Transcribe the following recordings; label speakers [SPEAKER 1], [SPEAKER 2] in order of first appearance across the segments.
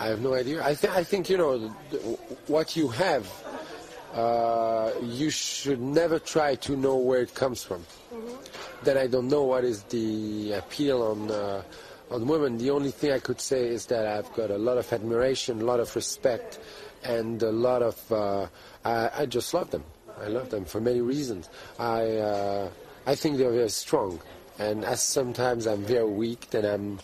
[SPEAKER 1] I have no idea. I, th- I think, you know, th- what you have, uh, you should never try to know where it comes from. Then I don't know what is the appeal on, uh, on women. The only thing I could say is that I've got a lot of admiration, a lot of respect, and a lot of. Uh, I, I just love them. I love them for many reasons. I, uh, I think they're very strong. And as sometimes I'm very weak, then I'm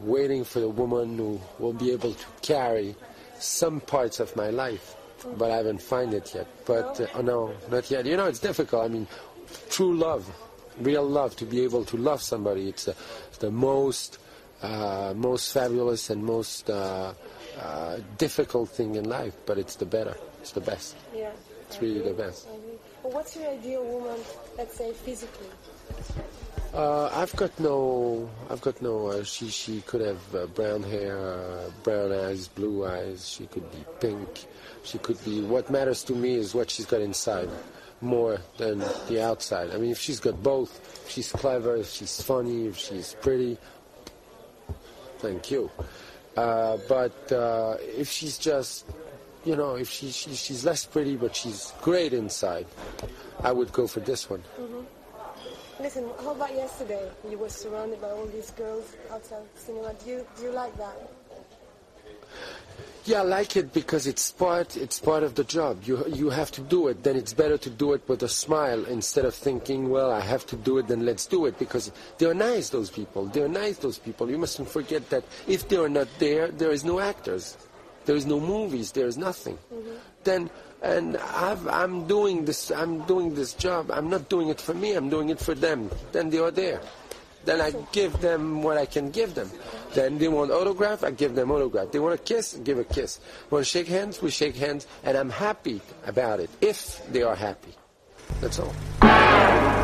[SPEAKER 1] waiting for the woman who will be able to carry some parts of my life. But I haven't found it yet. But uh, oh no, not yet. You know, it's difficult. I mean, true love, real love, to be able to love somebody, it's the, the most, uh, most fabulous and most uh, uh, difficult thing in life. But it's the better. It's the best.
[SPEAKER 2] Yeah.
[SPEAKER 1] It's really the best.
[SPEAKER 2] Well, what's your ideal woman, let's say physically?
[SPEAKER 1] Uh, I've got no. I've got no. Uh, she she could have uh, brown hair, uh, brown eyes, blue eyes. She could be pink. She could be. What matters to me is what she's got inside, more than the outside. I mean, if she's got both, if she's clever, if she's funny, if she's pretty. Thank you. Uh, but uh, if she's just, you know, if she, she she's less pretty but she's great inside, I would go for this one.
[SPEAKER 2] Listen, how about yesterday? You were surrounded by all these girls outside the cinema. Do you, do you like that?
[SPEAKER 1] Yeah, I like it because it's part it's part of the job. You you have to do it. Then it's better to do it with a smile instead of thinking, well, I have to do it, then let's do it because they're nice those people. They're nice those people. You mustn't forget that if they are not there, there is no actors. There is no movies, there is nothing. Mm-hmm. Then and I've, I'm doing this I'm doing this job. I'm not doing it for me, I'm doing it for them. Then they are there. Then I give them what I can give them. Then they want autograph, I give them autograph. They want a kiss, I give a kiss. Want to shake hands, we shake hands, and I'm happy about it if they are happy. That's all.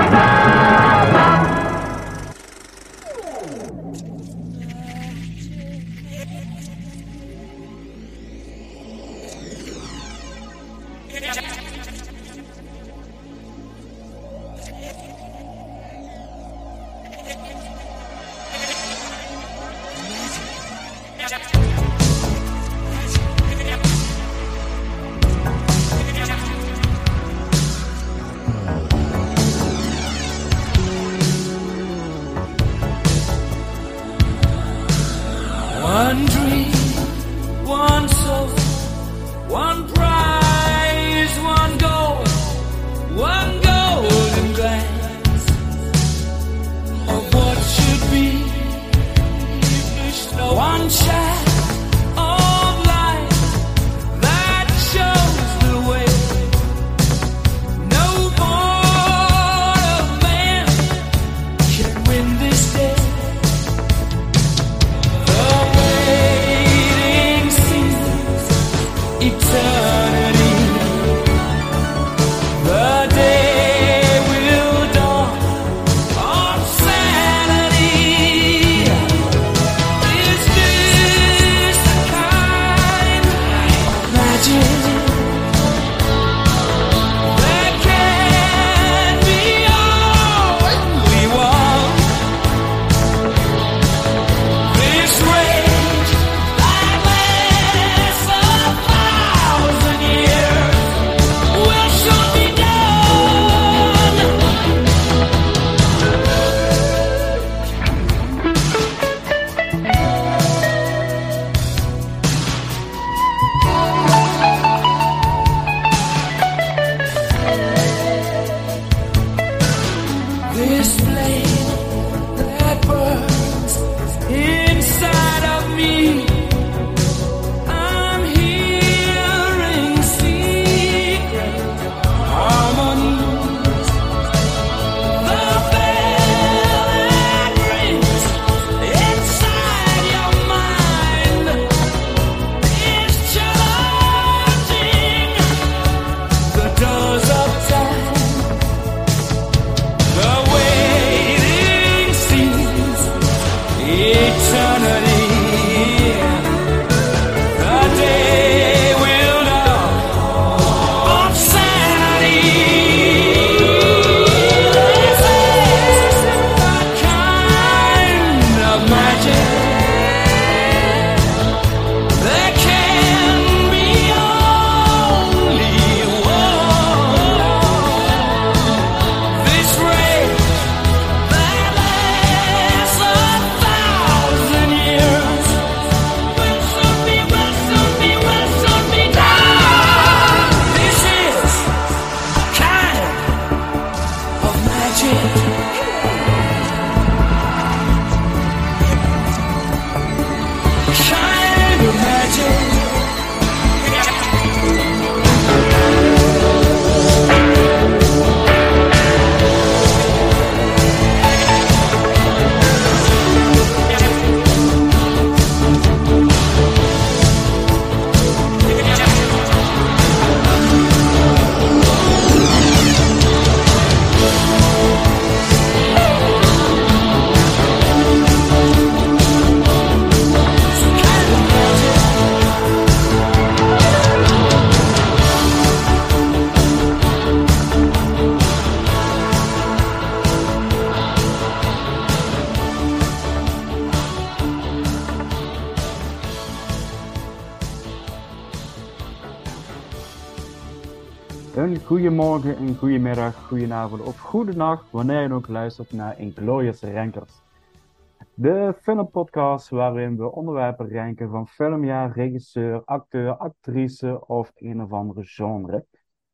[SPEAKER 3] Goedemorgen, een goedemiddag, goedenavond of goedenacht, wanneer je ook luistert naar Inglorious Rankers. De filmpodcast waarin we onderwerpen ranken van filmjaar, regisseur, acteur, actrice of een of andere genre.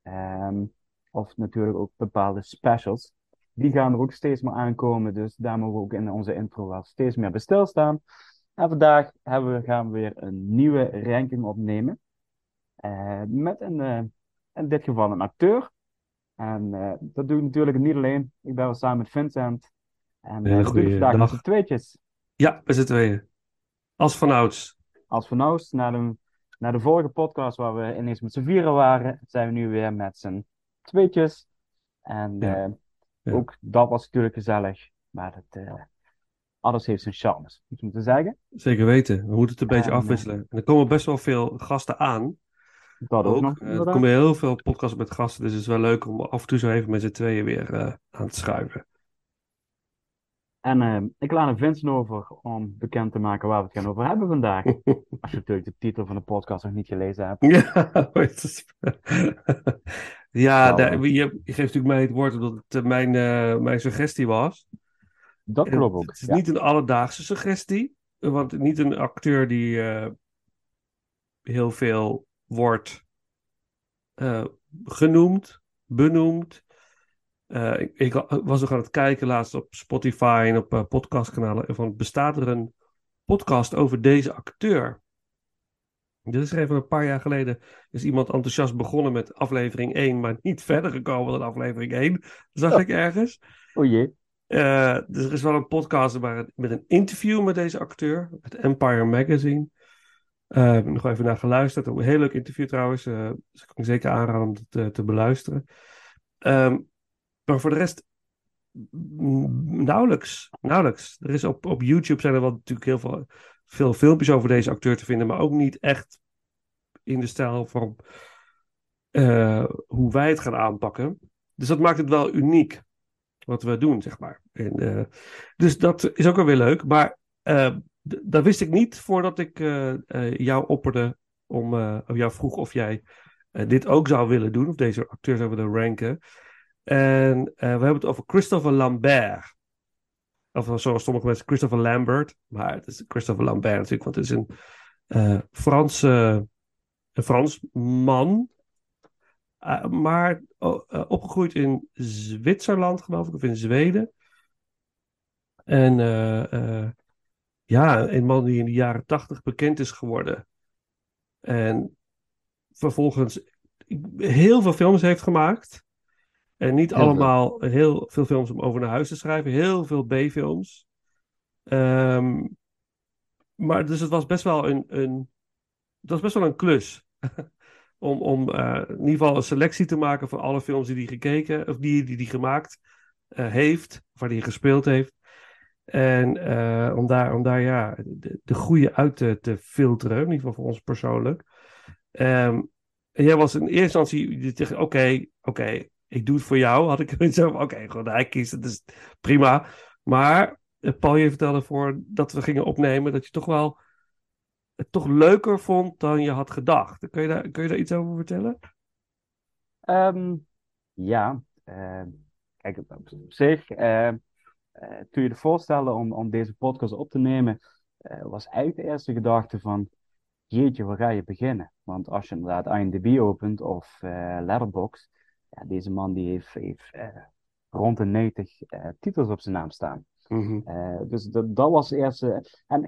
[SPEAKER 3] Ehm, of natuurlijk ook bepaalde specials. Die gaan er ook steeds meer aankomen, dus daar mogen we ook in onze intro wel steeds meer bij stilstaan. En vandaag we, gaan we weer een nieuwe ranking opnemen. Eh, met een, eh, in dit geval een acteur. En eh, dat doe ik natuurlijk niet alleen. Ik ben wel samen met Vincent. En uh, we doen vandaag met z'n tweetjes.
[SPEAKER 4] Ja, met z'n tweeën. Als vanouds.
[SPEAKER 3] Als vanouds, na de, na de vorige podcast waar we ineens met z'n vieren waren, zijn we nu weer met z'n tweetjes. En
[SPEAKER 4] Ja.
[SPEAKER 3] eh,
[SPEAKER 4] Ja.
[SPEAKER 3] ook dat was natuurlijk gezellig. Maar het, alles heeft zijn charmes, moet je moeten zeggen.
[SPEAKER 4] Zeker weten. We moeten het een beetje
[SPEAKER 3] En,
[SPEAKER 4] afwisselen. En er komen best wel veel gasten aan.
[SPEAKER 3] Dat ook,
[SPEAKER 4] Ook.
[SPEAKER 3] nog.
[SPEAKER 4] Eh, er komen heel veel podcasts met gasten. Dus het is wel leuk om af en toe zo even met z'n tweeën weer eh, aan te schuiven.
[SPEAKER 3] En eh, ik laat een Vincent over om bekend te maken waar we het gaan over hebben vandaag. Als je natuurlijk de titel van de podcast nog niet gelezen hebt.
[SPEAKER 4] Ja, daar- je, je geeft natuurlijk mij het woord omdat het mijn, mijn suggestie was.
[SPEAKER 3] Dat klopt ook.
[SPEAKER 4] Het is
[SPEAKER 3] ja.
[SPEAKER 4] niet een alledaagse suggestie, want niet een acteur die heel veel wordt eh, genoemd, benoemd. Eh, ik, ik was ook aan het kijken laatst op Spotify en op eh, podcastkanalen. Van, bestaat er een podcast over deze acteur? Dit is even een paar jaar geleden. Is iemand enthousiast begonnen met aflevering 1, maar niet verder gekomen dan aflevering 1. Zag
[SPEAKER 3] Ja.
[SPEAKER 4] ik ergens.
[SPEAKER 3] O jee.
[SPEAKER 4] Eh, dus er is wel een podcast met een interview met deze acteur, met Empire Magazine. Eh, heb nog even naar geluisterd. Een heel leuk interview trouwens. eh dus ik zeker aanraden om te, te beluisteren. Ehm, maar voor de rest, mm, nauwelijks. Nauwelijks. Er is op, op YouTube zijn er wel natuurlijk heel veel, veel filmpjes over deze acteur te vinden, maar ook niet echt in de stijl van eh, hoe wij het gaan aanpakken. Dus dat maakt het wel uniek wat we doen, zeg maar. En, eh, dus dat is ook wel weer leuk. Maar eh, dat wist ik niet voordat ik eh, eh, jou opperde om, eh, of jou vroeg of jij dit ook zou willen doen, of deze acteur zou willen ranken. En we hebben het over Christopher Lambert. Of zoals sommige mensen, Christopher Lambert. Maar het is Christopher Lambert natuurlijk, want het is een Franse, een Frans man. Maar opgegroeid in Zwitserland, geloof ik, of in Zweden. En ja, een man die in de jaren tachtig bekend is geworden. En vervolgens heel veel films heeft gemaakt. En niet heel allemaal veel. heel veel films om over naar huis te schrijven. Heel veel B-films. Um, maar dus het was best wel een, een, het was best wel een klus. om, om uh, in ieder geval een selectie te maken van alle films die hij gekeken of die die, die gemaakt uh, heeft, of waar hij gespeeld heeft. En uh, om, daar, om daar ja, de, de goede uit te, te, filteren, in ieder geval voor ons persoonlijk. En jij was in eerste instantie, oké, oké, ik doe het voor jou. Had ik zo oké, okay, gewoon hij kiest, het is prima. Maar uh, Paul, je vertelde voor dat we gingen opnemen, dat je toch wel het toch leuker vond dan je had gedacht. Kun je daar, kun je daar iets over vertellen?
[SPEAKER 3] Um, ja, uh, kijk, op zich, uh, toen je het voorstelde om, om deze podcast op te nemen, uh, was eigenlijk de eerste gedachte van, jeetje, waar ga je beginnen? Want als je inderdaad IMDb opent of uh, Letterboxd, ja, deze man die heeft, heeft rond de 90 titels op zijn naam staan.
[SPEAKER 4] Mm-hmm.
[SPEAKER 3] dus dat, dat was de eerste en,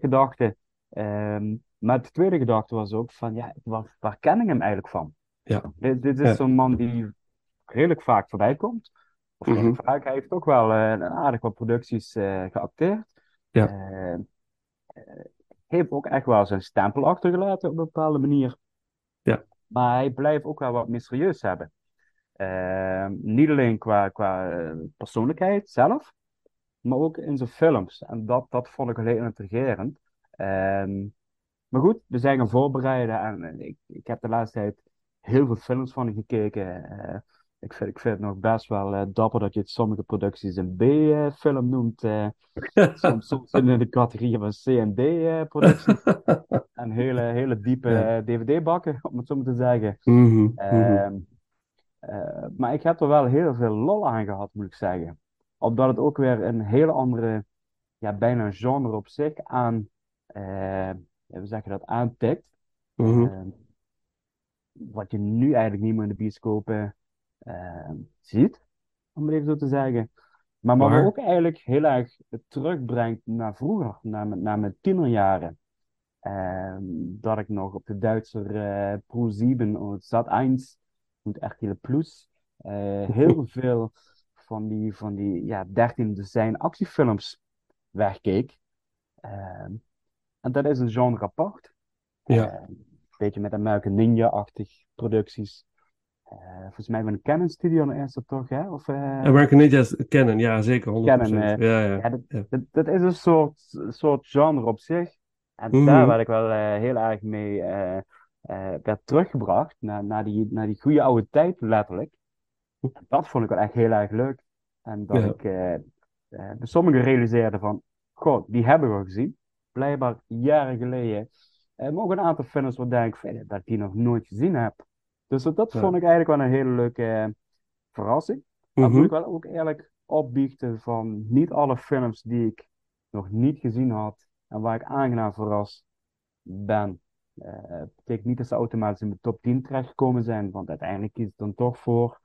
[SPEAKER 3] gedachte. Um, maar de tweede gedachte was ook van, ja, waar, waar ken ik hem eigenlijk van?
[SPEAKER 4] Ja.
[SPEAKER 3] Dit, dit is
[SPEAKER 4] ja.
[SPEAKER 3] zo'n man die redelijk vaak voorbij komt. Of mm -hmm. vaak, hij heeft ook wel uh, een aardig wat producties uh, geacteerd.
[SPEAKER 4] Ja.
[SPEAKER 3] Uh, heeft ook echt wel zijn stempel achtergelaten op een bepaalde manier.
[SPEAKER 4] Ja.
[SPEAKER 3] Maar hij blijft ook wel wat mysterieus hebben. Ehm, niet alleen qua, qua eh, persoonlijkheid zelf, maar ook in zijn films. En dat, dat vond ik heel intrigerend. Um, maar goed, we zijn gaan voorbereiden en ik, ik heb de laatste tijd heel veel films van gekeken. Uh, ik, vind, ik vind het nog best wel uh, dapper dat je het sommige producties een B-film noemt. Uh, soms, soms in de categorie van C en D-producties. en hele, hele diepe ja. DVD-bakken, om het zo maar te zeggen.
[SPEAKER 4] Mm -hmm.
[SPEAKER 3] um, Eh, maar ik heb er wel heel veel lol aan gehad, moet ik zeggen. Omdat het ook weer een hele andere, ja, bijna een genre op zich aan, eh, hoe zeg je dat, aantikt.
[SPEAKER 4] Mhm.
[SPEAKER 3] Eh, wat je nu eigenlijk niet meer in de bioscopen eh, ziet, om het even zo te zeggen. Maar wat me ook eigenlijk heel erg terugbrengt naar vroeger, naar, mijn- naar mijn tienerjaren. Ehm, dat ik nog op de Duitse eh Pro7 und Sat1 und RTL Plus eh, heel veel van die, van die ja, 13 dozijn actiefilms wegkeek. Ehm, en dat is een genre apart.
[SPEAKER 4] Ja.
[SPEAKER 3] Een beetje met American Ninja-achtig producties. Eh, volgens mij van Canon Studio is dat toch, hè? Of, eh,
[SPEAKER 4] American Ninja's kennen, ja, zeker, 100%.
[SPEAKER 3] Canon, eh,
[SPEAKER 4] ja, ja.
[SPEAKER 3] ja, dat,
[SPEAKER 4] ja.
[SPEAKER 3] dat, dat is een soort, soort genre op zich. En
[SPEAKER 4] Mhm.
[SPEAKER 3] daar werd ik wel eh, heel erg mee eh, eh, werd teruggebracht naar, naar, die, naar die goede oude tijd, letterlijk. En dat vond ik wel echt heel erg leuk. En dat
[SPEAKER 4] Ja.
[SPEAKER 3] ik eh, eh, bij sommigen realiseerde van, god, die hebben we gezien. Blijkbaar jaren geleden. Eh, maar ook een aantal waar ik denk eh, dat ik die nog nooit gezien heb. Dus dat, dat
[SPEAKER 4] Ja.
[SPEAKER 3] vond ik eigenlijk wel een hele leuke eh, verrassing. Maar
[SPEAKER 4] Mhm.
[SPEAKER 3] moet ik wel ook eerlijk opbiechten van niet alle films die ik nog niet gezien had en waar ik aangenaam verrast ben. eh betekent niet dat ze automatisch in mijn top 10 terechtgekomen zijn, want uiteindelijk kies ik dan toch voor,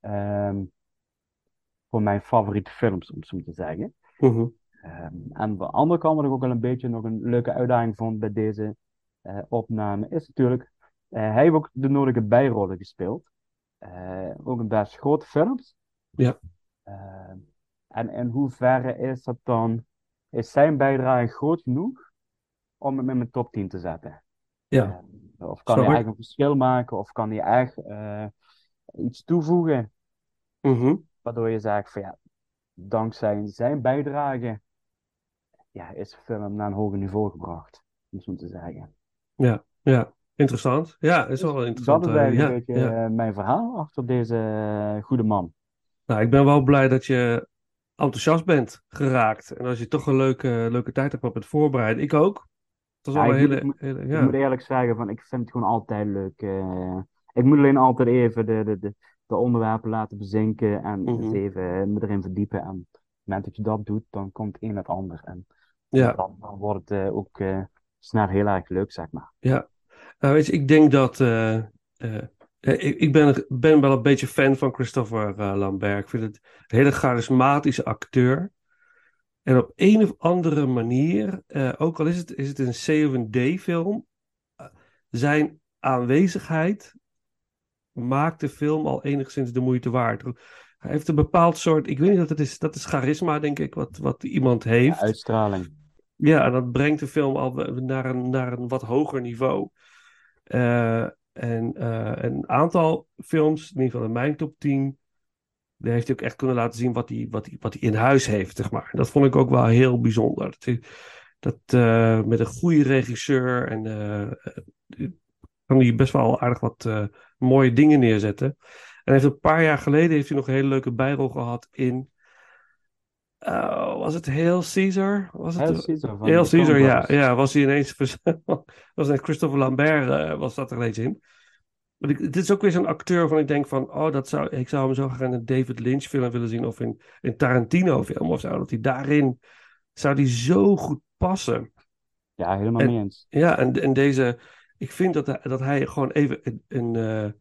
[SPEAKER 3] ehm, voor mijn favoriete films, om het zo te zeggen.
[SPEAKER 4] Mhm.
[SPEAKER 3] Ehm, en aan de andere kant, wat ik ook wel een beetje nog een leuke uitdaging vond bij deze eh, opname, is natuurlijk, hij heeft ook de nodige bijrollen gespeeld. Eh, ook een best grote films.
[SPEAKER 4] Ja.
[SPEAKER 3] Ehm, en in hoeverre is dat dan, is zijn bijdrage groot genoeg om hem in mijn top 10 te zetten?
[SPEAKER 4] Ja.
[SPEAKER 3] Eh, of kan hij eigenlijk een verschil maken, of kan hij echt eh, iets toevoegen,
[SPEAKER 4] Mhm.
[SPEAKER 3] waardoor je zegt van ja, dankzij zijn bijdrage ja, is de film naar een hoger niveau gebracht, om zo te zeggen.
[SPEAKER 4] Ja, ja, interessant. Ja, is wel interessant.
[SPEAKER 3] Dat is eigenlijk
[SPEAKER 4] ja,
[SPEAKER 3] een beetje
[SPEAKER 4] ja.
[SPEAKER 3] eh, mijn verhaal achter deze eh, goede man.
[SPEAKER 4] Nou, ik ben wel blij dat je enthousiast bent geraakt. En als je toch een leuke, leuke tijd hebt op het voorbereiden. Ik ook. Was
[SPEAKER 3] Ja,
[SPEAKER 4] wel een
[SPEAKER 3] ik
[SPEAKER 4] hele,
[SPEAKER 3] ik moet-
[SPEAKER 4] hele
[SPEAKER 3] Ik moet eerlijk zeggen, van, ik vind het gewoon altijd leuk. eh. ik moet alleen altijd even de, de, de, de onderwerpen laten bezinken en
[SPEAKER 4] Mhm.
[SPEAKER 3] even me erin verdiepen. En op het moment dat je dat doet, dan komt een het ander. En
[SPEAKER 4] Ja.
[SPEAKER 3] dan, dan wordt het ook eh, snel heel erg leuk, zeg maar.
[SPEAKER 4] Ja, nou weet je, ik denk dat. eh, eh, eh, ik, ik ben, ben wel een beetje fan van Christopher Lambert. Ik vind het een hele charismatische acteur. En op een of andere manier, ook al is het, is het een C of een D-film, eh, zijn aanwezigheid maakt de film al enigszins de moeite waard. Hij heeft een bepaald soort, ik weet niet wat het is, dat is charisma, denk ik, wat, wat iemand heeft.
[SPEAKER 3] Ja, uitstraling.
[SPEAKER 4] Ja, en dat brengt de film al naar een, naar een wat hoger niveau. Eh, en eh, een aantal films, in ieder geval in mijn top 10, daar heeft hij ook echt kunnen laten zien wat hij, wat hij, wat hij in huis heeft, zeg maar. Dat vond ik ook wel heel bijzonder. Dat, dat eh, met een goede regisseur en kan hij best wel aardig wat mooie dingen neerzetten. En heeft een paar jaar geleden heeft hij nog een hele leuke bijrol gehad in. Eh, was het Hail Caesar? Was het,
[SPEAKER 3] Heel Caesar van
[SPEAKER 4] Hail Caesar, ja, ja. Was hij ineens. was net Christopher Lambert eh, was dat er ineens in. Maar ik, dit is ook weer zo'n acteur van ik denk van. Oh, dat zou, ik zou hem zo graag in een David Lynch film willen zien. Of in een Tarantino film of zo. Dat hij daarin. Zou die zo goed passen.
[SPEAKER 3] Ja, helemaal
[SPEAKER 4] En-
[SPEAKER 3] mee eens.
[SPEAKER 4] Ja, en, en deze. Ik vind dat hij, dat hij gewoon even een, een, eh,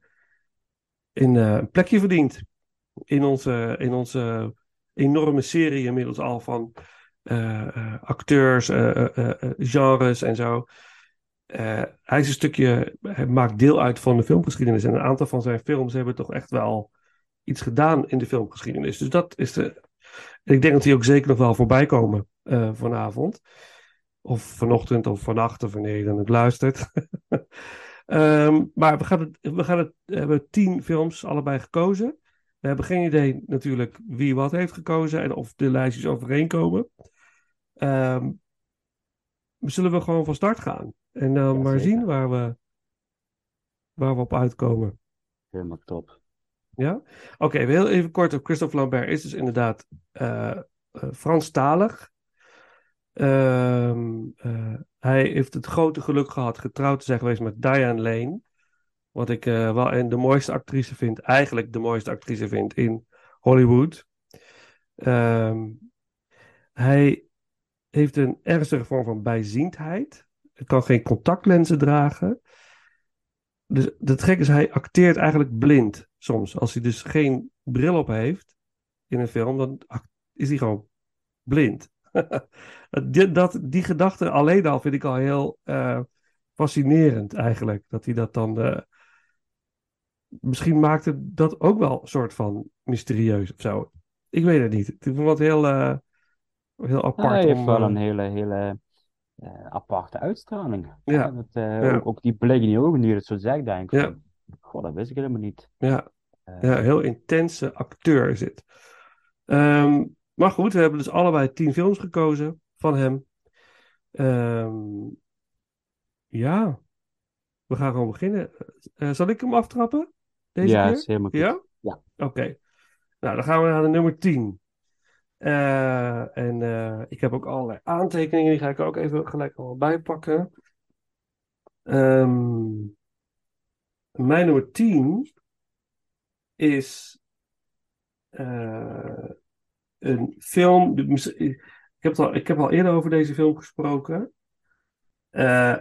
[SPEAKER 4] een, een plekje verdient. In onze, in onze enorme serie inmiddels al van eh, eh, acteurs, eh, genres en zo. Hij is een stukje, hij maakt deel uit van de filmgeschiedenis. En een aantal van zijn films hebben toch echt wel iets gedaan in de filmgeschiedenis. Dus dat is de. Ik denk dat die ook zeker nog wel voorbij komen vanavond. Of vanochtend of vannacht, of wanneer je dan ook luistert. Ehm, maar we, gaan het, we, gaan het, we hebben tien films allebei gekozen. We hebben geen idee natuurlijk wie wat heeft gekozen en of de lijstjes overeenkomen. Ehm zullen we gewoon van start gaan en dan
[SPEAKER 3] Ja,
[SPEAKER 4] maar
[SPEAKER 3] zeker.
[SPEAKER 4] zien waar we, waar we op uitkomen.
[SPEAKER 3] Helemaal top.
[SPEAKER 4] Ja? Oké, heel even kort. Christophe Lambert is dus inderdaad eh, Franstalig. Ehm, eh, hij heeft het grote geluk gehad getrouwd te zijn geweest met Diane Lane. Wat ik eh, wel de mooiste actrice vind, eigenlijk de mooiste actrice vind in Hollywood. Ehm, hij heeft een ernstige vorm van bijziendheid. Hij kan geen contactlenzen dragen. Dus het gek is, hij acteert eigenlijk blind soms. Als hij dus geen bril op heeft in een film, dan is hij gewoon blind. die, dat, die gedachte alleen al vind ik al heel eh, fascinerend eigenlijk. Dat hij dat dan... eh, misschien maakte dat ook wel een soort van mysterieus of zo. Ik weet het niet. Ik vond het heel, eh, heel apart.
[SPEAKER 3] hij heeft
[SPEAKER 4] om,
[SPEAKER 3] wel
[SPEAKER 4] eh,
[SPEAKER 3] een hele, hele eh, aparte uitstraling.
[SPEAKER 4] Ja.
[SPEAKER 3] dat, eh,
[SPEAKER 4] Ja.
[SPEAKER 3] Ook, ook die blik in die ogen die je het zo zegt, denk ik.
[SPEAKER 4] Ja.
[SPEAKER 3] Goh, dat wist ik helemaal niet.
[SPEAKER 4] Ja,
[SPEAKER 3] Eh,
[SPEAKER 4] ja, heel intense acteur is het. Ehm, maar goed, we hebben dus allebei tien films gekozen van hem. Ehm, ja, we gaan gewoon beginnen. Eh, zal ik hem aftrappen? Deze
[SPEAKER 3] ja,
[SPEAKER 4] keer?
[SPEAKER 3] is helemaal goed.
[SPEAKER 4] Ja?
[SPEAKER 3] Ja.
[SPEAKER 4] Oké. Nou, dan gaan we naar de nummer 10. Eh, en eh, ik heb ook allerlei aantekeningen, die ga ik ook even gelijk allemaal bijpakken. Ehm, mijn nummer 10 is eh, een film. Ik heb, al, ik heb al eerder over deze film gesproken.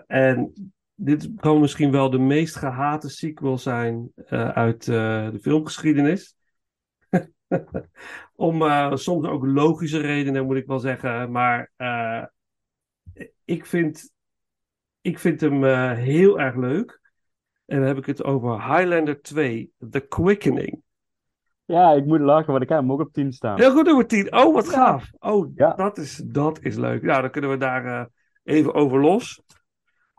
[SPEAKER 4] En dit kan misschien wel de meest gehate sequel zijn eh, uit eh, de filmgeschiedenis. Om eh, soms ook logische redenen, moet ik wel zeggen. Maar ik, vind, ik vind hem heel erg leuk. En dan heb ik het over Highlander 2, The Quickening.
[SPEAKER 3] Ja, ik moet lachen, want ik heb hem ook op 10 staan.
[SPEAKER 4] Heel goed, nummer 10. Oh, wat gaaf. Oh,
[SPEAKER 3] Ja.
[SPEAKER 4] dat, is, dat is leuk. Ja, dan kunnen we daar even over los.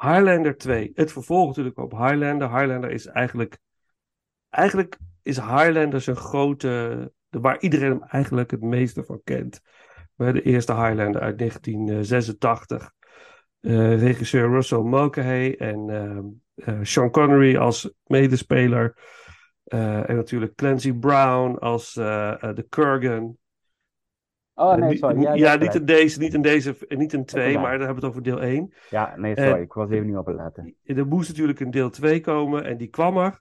[SPEAKER 4] Highlander 2. Het vervolg natuurlijk op Highlander. Highlander is eigenlijk... Eigenlijk is Highlander zijn grote... Waar iedereen hem eigenlijk het meeste van kent. De eerste Highlander uit 1986. Eh, regisseur Russell Mulcahy en ehm, eh, Sean Connery als medespeler. Eh, en natuurlijk Clancy Brown als eh, eh, de Kurgan.
[SPEAKER 3] Oh,
[SPEAKER 4] Eh,
[SPEAKER 3] nee, sorry. Ja,
[SPEAKER 4] niet in deze, niet in deze, niet in twee, maar dan hebben we het over deel 1.
[SPEAKER 3] Ja, nee, sorry. Ik was even niet op het letten.
[SPEAKER 4] Er moest natuurlijk een deel 2 komen en die kwam er.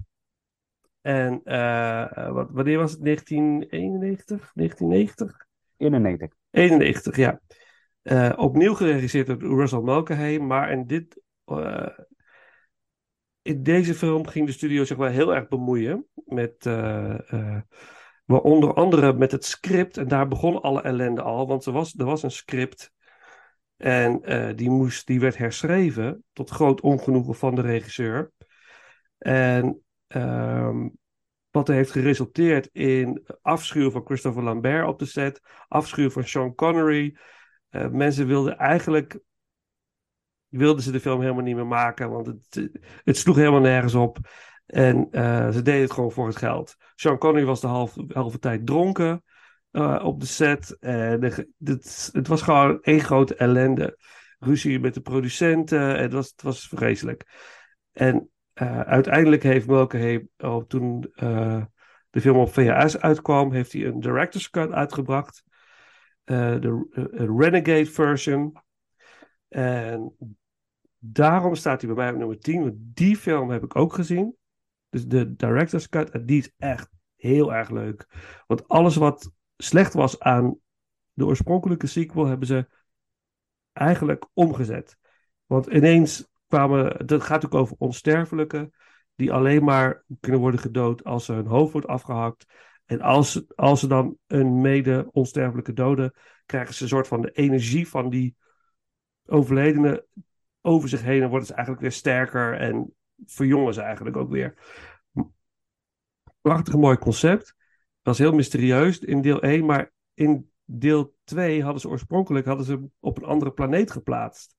[SPEAKER 4] En eh, wat, wanneer was het? 1991? 1990?
[SPEAKER 3] 91.
[SPEAKER 4] 91, ja. Opnieuw geregisseerd door Russell Mulcahy, maar in, dit, eh, in deze film ging de studio zich wel heel erg bemoeien met, eh, eh, wel onder andere met het script. En daar begon alle ellende al, want er was, er was een script en eh, die, moest, die werd herschreven tot groot ongenoegen van de regisseur. En ehm, wat heeft geresulteerd in afschuw van Christopher Lambert op de set, afschuw van Sean Connery. Eh, mensen wilden eigenlijk wilden ze de film helemaal niet meer maken, want het, het sloeg helemaal nergens op. En eh, ze deden het gewoon voor het geld. Sean Connery was de halve, halve tijd dronken eh, op de set. En de, het, was gewoon één grote ellende. Ruzie met de producenten. Het was, het was vreselijk. En eh, uiteindelijk heeft Mulcahy, oh, toen de film op VHS uitkwam, heeft hij een director's cut uitgebracht. De Renegade version. En daarom staat hij bij mij op nummer 10. Want die film heb ik ook gezien. Dus de director's cut. En die is echt heel erg leuk. Want alles wat slecht was aan de oorspronkelijke sequel hebben ze eigenlijk omgezet. Want ineens kwamen. Dat gaat natuurlijk over onsterfelijke. Die alleen maar kunnen worden gedood als er hun hoofd wordt afgehakt. En als, als ze dan een mede onsterfelijke doden, krijgen ze een soort van de energie van die overledene over zich heen. En worden ze eigenlijk weer sterker en verjongen ze eigenlijk ook weer. Prachtig mooi concept. Dat was heel mysterieus in deel 1, maar in deel 2 hadden ze oorspronkelijk hadden ze op een andere planeet geplaatst.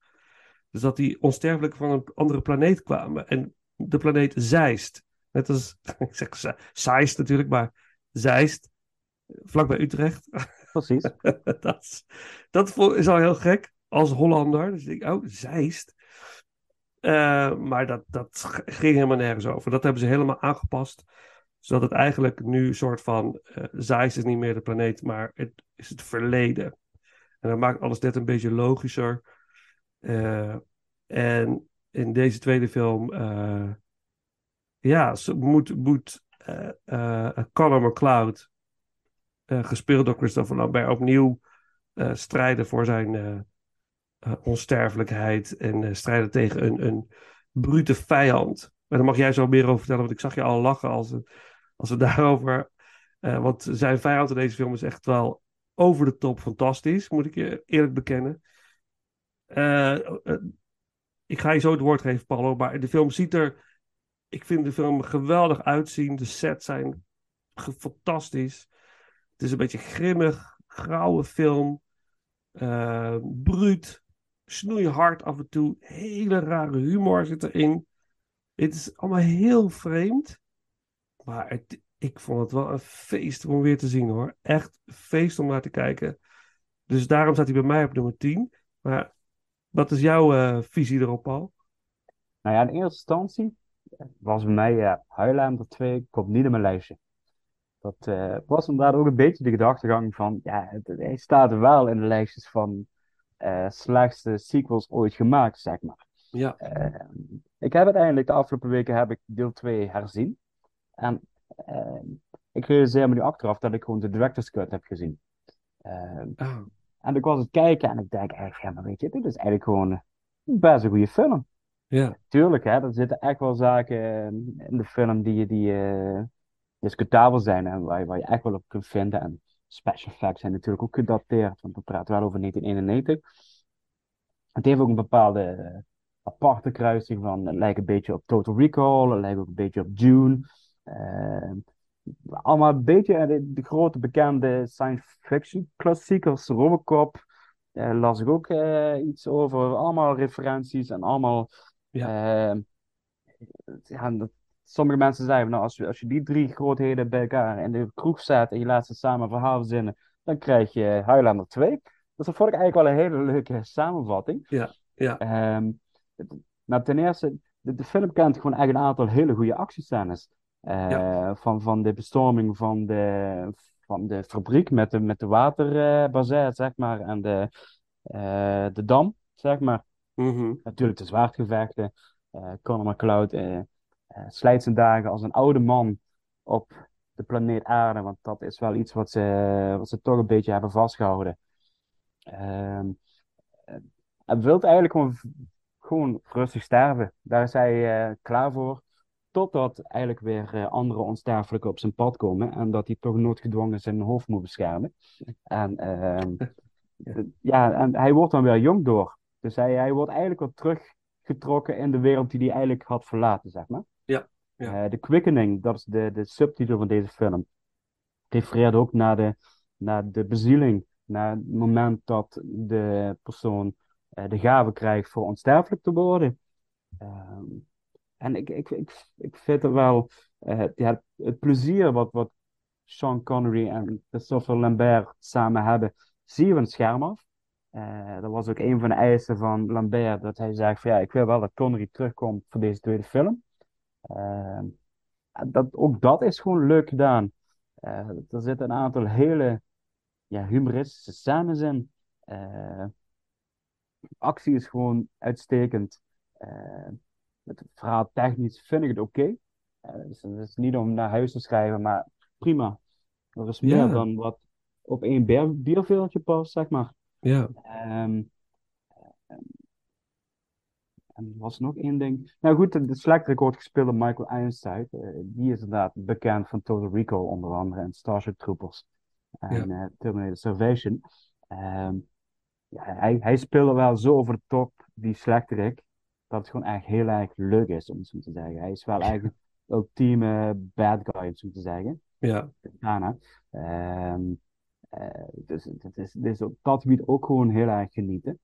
[SPEAKER 4] Dus dat die onsterfelijke van een andere planeet kwamen. En de planeet Zeist. Net als, ik zeg Ze- Zeist natuurlijk, maar Zeist. Vlakbij Utrecht.
[SPEAKER 3] Precies.
[SPEAKER 4] dat, is- dat is al heel gek als Hollander. Dus ik denk, oh, Zeist. Eh, maar dat, dat ging helemaal nergens over. Dat hebben ze helemaal aangepast. Zodat het eigenlijk nu een soort van. eh Zeist is niet meer de planeet, maar het is het verleden. En dat maakt alles net een beetje logischer. Eh, en in deze tweede film. ja, moet, moet McCloud, gespeeld door Christopher Lambert, opnieuw strijden voor zijn onsterfelijkheid en eh, strijden tegen een, een brute vijand. Maar daar mag jij zo meer over vertellen, want ik zag je al lachen als, als we daarover. eh, want zijn vijand in deze film is echt wel over de top fantastisch, moet ik je eerlijk bekennen. Eh, eh, ik ga je zo het woord geven, Paulo, maar de film ziet er. Ik vind de film geweldig uitzien. De sets zijn fantastisch. Het is een beetje grimmig, grauwe film. eh bruut, snoeihard af en toe. Hele rare humor zit erin. Het is allemaal heel vreemd. Maar ik vond het wel een feest om weer te zien hoor. Echt feest om naar te kijken. Dus daarom staat hij bij mij op nummer 10. Maar wat is jouw eh, visie erop, Paul?
[SPEAKER 3] Nou ja, in eerste instantie was bij mij eh Highlander 2 komt niet in mijn lijstje. Dat eh, was inderdaad ook een beetje de gedachtegang van, ja, hij staat wel in de lijstjes van eh, slechtste sequels ooit gemaakt, zeg maar.
[SPEAKER 4] Ja.
[SPEAKER 3] Eh, ik heb uiteindelijk de afgelopen weken heb ik deel 2 herzien. En eh, ik realiseer me nu achteraf dat ik gewoon de director's cut heb gezien.
[SPEAKER 4] Ah,
[SPEAKER 3] en ik was het kijken en ik denk eigenlijk, ja, maar weet je, dit is eigenlijk gewoon een best een goede film.
[SPEAKER 4] ja.
[SPEAKER 3] Tuurlijk, hè, er zitten echt wel zaken in de film die, die discutabel zijn en waar, je- waar je echt wel op kunt vinden. En special effects zijn natuurlijk ook gedateerd, want we praten wel over 1991. Het heeft ook een bepaalde eh, aparte kruising van, het lijkt een beetje op Total Recall, het lijkt ook een beetje op Dune. Eh, allemaal een beetje eh, de, de grote bekende science fiction klassiekers, Robocop, eh, las ik ook eh, iets over. Allemaal referenties en allemaal ja, dat, sommige mensen zeggen, nou, als je, als je die drie grootheden bij elkaar in de kroeg zet en je laat ze samen een verhaal verzinnen, dan krijg je Highlander 2. Dus dat vond ik eigenlijk wel een hele leuke samenvatting.
[SPEAKER 4] Ja, ja.
[SPEAKER 3] Nou, ten eerste, de, de film kent gewoon echt een aantal hele goede actiescènes. Eh, van, van de bestorming van de, van de fabriek met de, met de waterbazet, zeg maar, en de, eh, de dam, zeg maar.
[SPEAKER 4] Mhm.
[SPEAKER 3] Natuurlijk de zwaardgevechten. eh Conor McCloud eh, eh, slijt zijn dagen als een oude man op de planeet Aarde. Want dat is wel iets wat ze, wat ze toch een beetje hebben vastgehouden. Ehm eh, hij wil eigenlijk gewoon, gewoon rustig sterven. Daar is hij eh, klaar voor. Totdat eigenlijk weer eh, andere onsterfelijken op zijn pad komen. En dat hij toch noodgedwongen zijn hoofd moet beschermen. En, ehm, ja, en hij wordt dan weer jong door. Dus hij, hij wordt eigenlijk weer teruggetrokken in de wereld die hij eigenlijk had verlaten, zeg maar.
[SPEAKER 4] Ja, ja.
[SPEAKER 3] Eh, The Quickening, dat is de, de subtitel van deze film. Refereert ook naar de, naar de bezieling. Naar het moment dat de persoon eh, de gave krijgt voor onsterfelijk te worden. Ehm, en ik, ik, ik, ik vind het wel eh, ja, het plezier wat, wat Sean Connery en Christopher Lambert samen hebben, zie je van het scherm af. Eh, dat was ook een van de eisen van Lambert, dat hij zegt van ja, ik wil wel dat Connery terugkomt voor deze tweede film. Eh, en dat, ook dat is gewoon leuk gedaan. Eh, er zitten een aantal hele ja, humoristische scènes in. Eh, actie is gewoon uitstekend. Eh, het verhaal technisch vind ik het oké. Eh, dus het is niet om naar huis te schrijven, maar prima. Er is meer dan wat op één bier, bierveeltje past, zeg maar.
[SPEAKER 4] Ja.
[SPEAKER 3] Ehm, en er was nog één ding. Nou goed, de, wordt gespeeld door Michael Ironside. Eh, die is inderdaad bekend van Total Recall onder andere en Starship Troopers en eh, Terminator Salvation. Ehm, ja, hij, hij speelde wel zo over de top, die slechterik, dat het gewoon echt heel erg leuk is, om het zo te zeggen. Hij is wel eigenlijk een ultieme bad guy, om het zo te zeggen.
[SPEAKER 4] Ja.
[SPEAKER 3] Ghana. Ehm, eh, dus het is, het is op dat gebied ook gewoon heel erg genieten.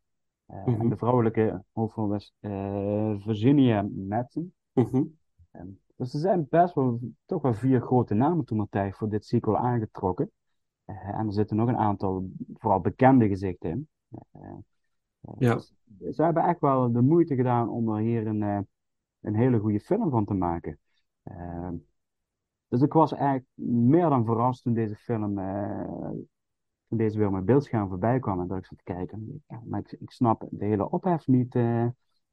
[SPEAKER 3] En de vrouwelijke hoofdrol was eh, Virginia Madsen. Ehm, dus er zijn best wel toch wel vier grote namen toen tijd voor dit sequel aangetrokken. Eh, en er zitten nog een aantal vooral bekende gezichten in.
[SPEAKER 4] Ja.
[SPEAKER 3] dus ze hebben echt wel de moeite gedaan om er hier een, een hele goede film van te maken. Ehm, dus ik was eigenlijk meer dan verrast toen deze film, toen deze weer op mijn beeldscherm voorbij kwam en dat ik zat te kijken. Ja, maar ik, ik snap de hele ophef niet, eh,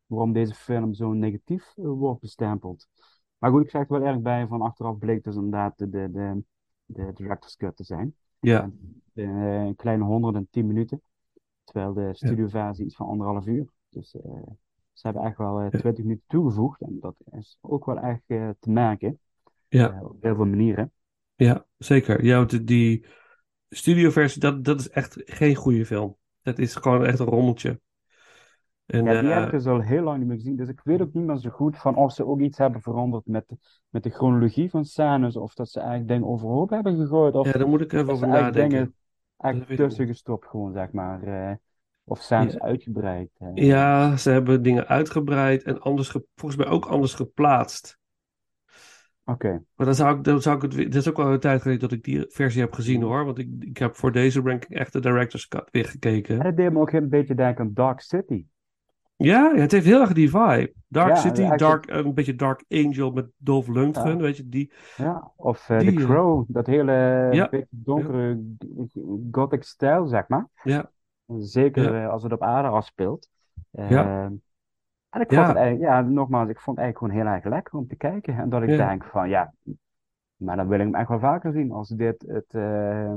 [SPEAKER 3] waarom deze film zo negatief eh, wordt bestempeld. Maar goed, ik zeg er wel erg bij, van achteraf bleek dus inderdaad de, de, de, de director's cut te zijn.
[SPEAKER 4] Ja,
[SPEAKER 3] Eh, een kleine 110 minuten. Terwijl de studioversie iets van anderhalf uur. Dus ze hebben echt wel eh, 20 minuten toegevoegd. En dat is ook wel echt eh, te merken.
[SPEAKER 4] ja,
[SPEAKER 3] op heel veel manieren.
[SPEAKER 4] ja, zeker. Ja, want die studioversie, dat, dat is echt geen goede film. Dat is gewoon echt een rommeltje. En,
[SPEAKER 3] Ja, die
[SPEAKER 4] eh,
[SPEAKER 3] heb ik dus al heel lang niet meer gezien. Dus ik weet ook niet meer zo goed van of ze ook iets hebben veranderd met, met de chronologie van scènes. Of dat ze eigenlijk dingen overhoop hebben gegooid. Of
[SPEAKER 4] ja, daar moet ik even over nadenken.
[SPEAKER 3] dingen eigenlijk tussen gestopt gewoon, zeg maar. eh, of scènes
[SPEAKER 4] Ja.
[SPEAKER 3] uitgebreid. eh.
[SPEAKER 4] Ja, ze hebben dingen uitgebreid en anders ge- volgens mij ook anders geplaatst.
[SPEAKER 3] Oké.
[SPEAKER 4] Maar dan zou ik, dan zou ik het weer, dat is ook wel een tijd geleden dat ik die versie heb gezien hoor. Want ik, ik heb voor deze ranking echt de director's cut weer
[SPEAKER 3] En
[SPEAKER 4] gekeken.
[SPEAKER 3] dat deed me ook een beetje denken aan Dark City.
[SPEAKER 4] Ja, het heeft heel erg die vibe. Dark
[SPEAKER 3] Ja,
[SPEAKER 4] City,
[SPEAKER 3] eigenlijk-
[SPEAKER 4] Dark, een beetje Dark Angel met Dolph Lundgren,
[SPEAKER 3] Ja.
[SPEAKER 4] weet je, die.
[SPEAKER 3] Ja, of eh
[SPEAKER 4] Die,
[SPEAKER 3] The
[SPEAKER 4] eh,
[SPEAKER 3] Crow, dat hele
[SPEAKER 4] Ja.
[SPEAKER 3] beetje donkere gothic stijl, zeg maar.
[SPEAKER 4] Ja,
[SPEAKER 3] Zeker eh, als het op aarde afspeelt.
[SPEAKER 4] Ja.
[SPEAKER 3] En ik
[SPEAKER 4] Ja.
[SPEAKER 3] vond het eigenlijk, ja, nogmaals, ik vond het eigenlijk gewoon heel erg lekker om te kijken. En dat ik
[SPEAKER 4] Ja.
[SPEAKER 3] denk van, ja, maar dan wil ik hem echt wel vaker zien als dit het... eh,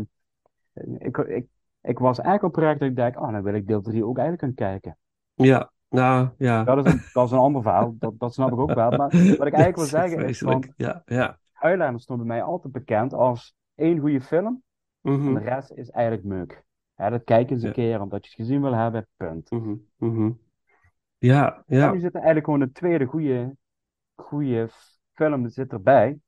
[SPEAKER 3] ik, ik, ik was eigenlijk oprecht dat ik denk, oh, dan wil ik deel 3 ook eigenlijk gaan kijken.
[SPEAKER 4] ja, nou ja.
[SPEAKER 3] Dat is een, dat is een ander verhaal, dat, dat snap ik ook wel. Maar wat ik eigenlijk wil zeggen is van.
[SPEAKER 4] Ja, ja.
[SPEAKER 3] Highlander stond bij mij altijd bekend als één goede film. En
[SPEAKER 4] Mhm,
[SPEAKER 3] de rest is eigenlijk meuk. Ja, dat kijk eens een
[SPEAKER 4] Ja.
[SPEAKER 3] keer omdat je het gezien wil hebben, punt.
[SPEAKER 4] mhm. Ja,
[SPEAKER 3] En
[SPEAKER 4] ja,
[SPEAKER 3] nu zit er eigenlijk gewoon een tweede goede, goede film zit erbij.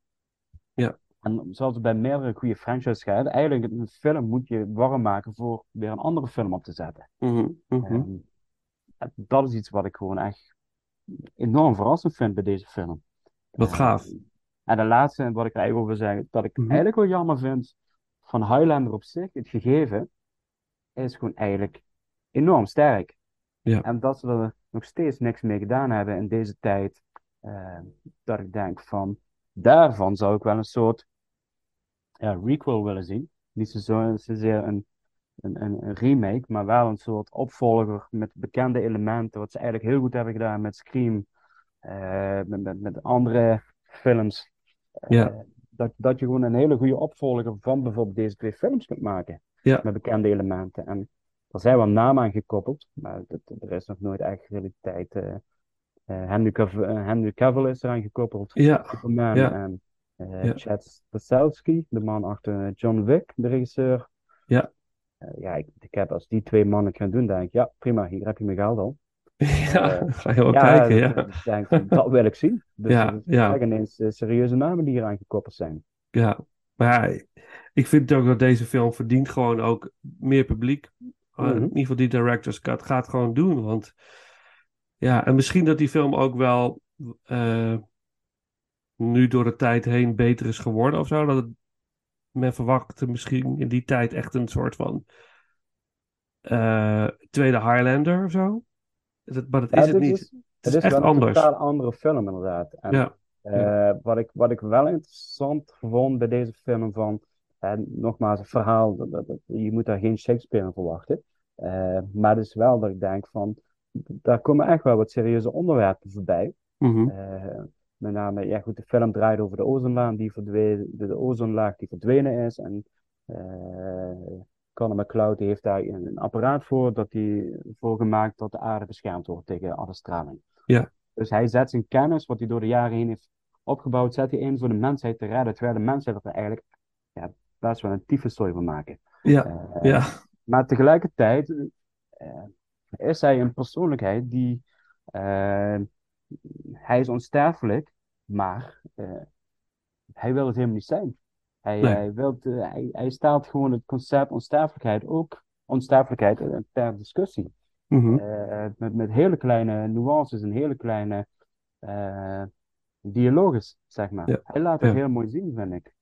[SPEAKER 4] Ja.
[SPEAKER 3] En zoals bij meerdere goede franchises gaat, eigenlijk een film moet je warm maken voor weer een andere film op te zetten.
[SPEAKER 4] mhm, mhm.
[SPEAKER 3] En dat is iets wat ik gewoon echt enorm verrassend vind bij deze film.
[SPEAKER 4] Wat gaaf.
[SPEAKER 3] En de laatste, wat ik er eigenlijk over wil zeggen, dat ik
[SPEAKER 4] Mhm.
[SPEAKER 3] eigenlijk wel jammer vind van Highlander op zich, het gegeven, is gewoon eigenlijk enorm sterk.
[SPEAKER 4] Ja.
[SPEAKER 3] En dat ze er nog steeds niks mee gedaan hebben in deze tijd, eh, dat ik denk van, daarvan zou ik wel een soort ja, requel willen zien. Niet zo- zozeer een, een, een, een remake, maar wel een soort opvolger met bekende elementen, wat ze eigenlijk heel goed hebben gedaan met Scream, eh, met, met, met andere films.
[SPEAKER 4] Ja.
[SPEAKER 3] Eh, dat, dat je gewoon een hele goede opvolger van bijvoorbeeld deze twee films kunt maken.
[SPEAKER 4] Ja.
[SPEAKER 3] Met bekende elementen. En er zijn wel namen aan gekoppeld, maar dat, er is nog nooit echt realiteit. eh eh, Henry, Cav- eh, Henry Cavill is eraan gekoppeld.
[SPEAKER 4] Ja,
[SPEAKER 3] Superman.
[SPEAKER 4] Ja.
[SPEAKER 3] En eh
[SPEAKER 4] Ja.
[SPEAKER 3] Chad Stahelski, de man achter John Wick, de regisseur.
[SPEAKER 4] Ja.
[SPEAKER 3] Ja, ik, ik heb als die twee mannen gaan doen, denk ik, ja, prima, hier heb je mijn geld al.
[SPEAKER 4] ja, ga je wel
[SPEAKER 3] ja,
[SPEAKER 4] kijken, ja.
[SPEAKER 3] denk, dat wil ik zien. Dus
[SPEAKER 4] Ja,
[SPEAKER 3] er
[SPEAKER 4] ja.
[SPEAKER 3] ineens serieuze namen die hier aan gekoppeld zijn.
[SPEAKER 4] Ja, maar ja, ik vind ook dat deze film verdient gewoon ook meer publiek.
[SPEAKER 3] Mhm.
[SPEAKER 4] In ieder geval die director's cut gaat gewoon doen. Want ja, en misschien dat die film ook wel eh, nu door de tijd heen beter is geworden of zo. Dat het, men verwachtte misschien in die tijd echt een soort van eh, tweede Highlander of zo. Dat, maar dat
[SPEAKER 3] Ja,
[SPEAKER 4] is het niet.
[SPEAKER 3] is-
[SPEAKER 4] het
[SPEAKER 3] Het
[SPEAKER 4] is
[SPEAKER 3] is
[SPEAKER 4] echt
[SPEAKER 3] wel een
[SPEAKER 4] anders.
[SPEAKER 3] totaal andere film, inderdaad. En,
[SPEAKER 4] Ja,
[SPEAKER 3] eh, wat, ik, wat ik wel interessant vond bij deze film van, en nogmaals, het verhaal, dat, dat- dat- je moet daar geen Shakespeare in verwachten. Eh, maar het is wel dat ik denk van, daar komen echt wel wat serieuze onderwerpen voorbij.
[SPEAKER 4] mhm,
[SPEAKER 3] Eh, met name, ja goed, de film draait over de ozonlaag die, verdwenen, de, de ozonlaag die verdwenen is. En eh Conor McCloud heeft daar een, een apparaat voor, dat die, voor gemaakt dat de aarde beschermd wordt tegen alle straling.
[SPEAKER 4] Ja.
[SPEAKER 3] Dus hij zet zijn kennis, wat hij door de jaren heen heeft opgebouwd, zet hij in voor de mensheid te redden. Terwijl de mensheid er eigenlijk ja, best wel een tyfuszooi van maken.
[SPEAKER 4] ja,
[SPEAKER 3] Eh,
[SPEAKER 4] ja,
[SPEAKER 3] maar tegelijkertijd eh, is hij een persoonlijkheid die. eh, hij is onsterfelijk, maar hij wil het helemaal niet zijn. Hij,
[SPEAKER 4] Nee.
[SPEAKER 3] hij, wilt, hij, hij stelt gewoon het concept onsterfelijkheid ook, onsterfelijkheid ter discussie. Eh, met, met hele kleine nuances en hele kleine eh dialoges, zeg maar.
[SPEAKER 4] Ja.
[SPEAKER 3] Hij laat het
[SPEAKER 4] Ja.
[SPEAKER 3] heel mooi zien, vind ik.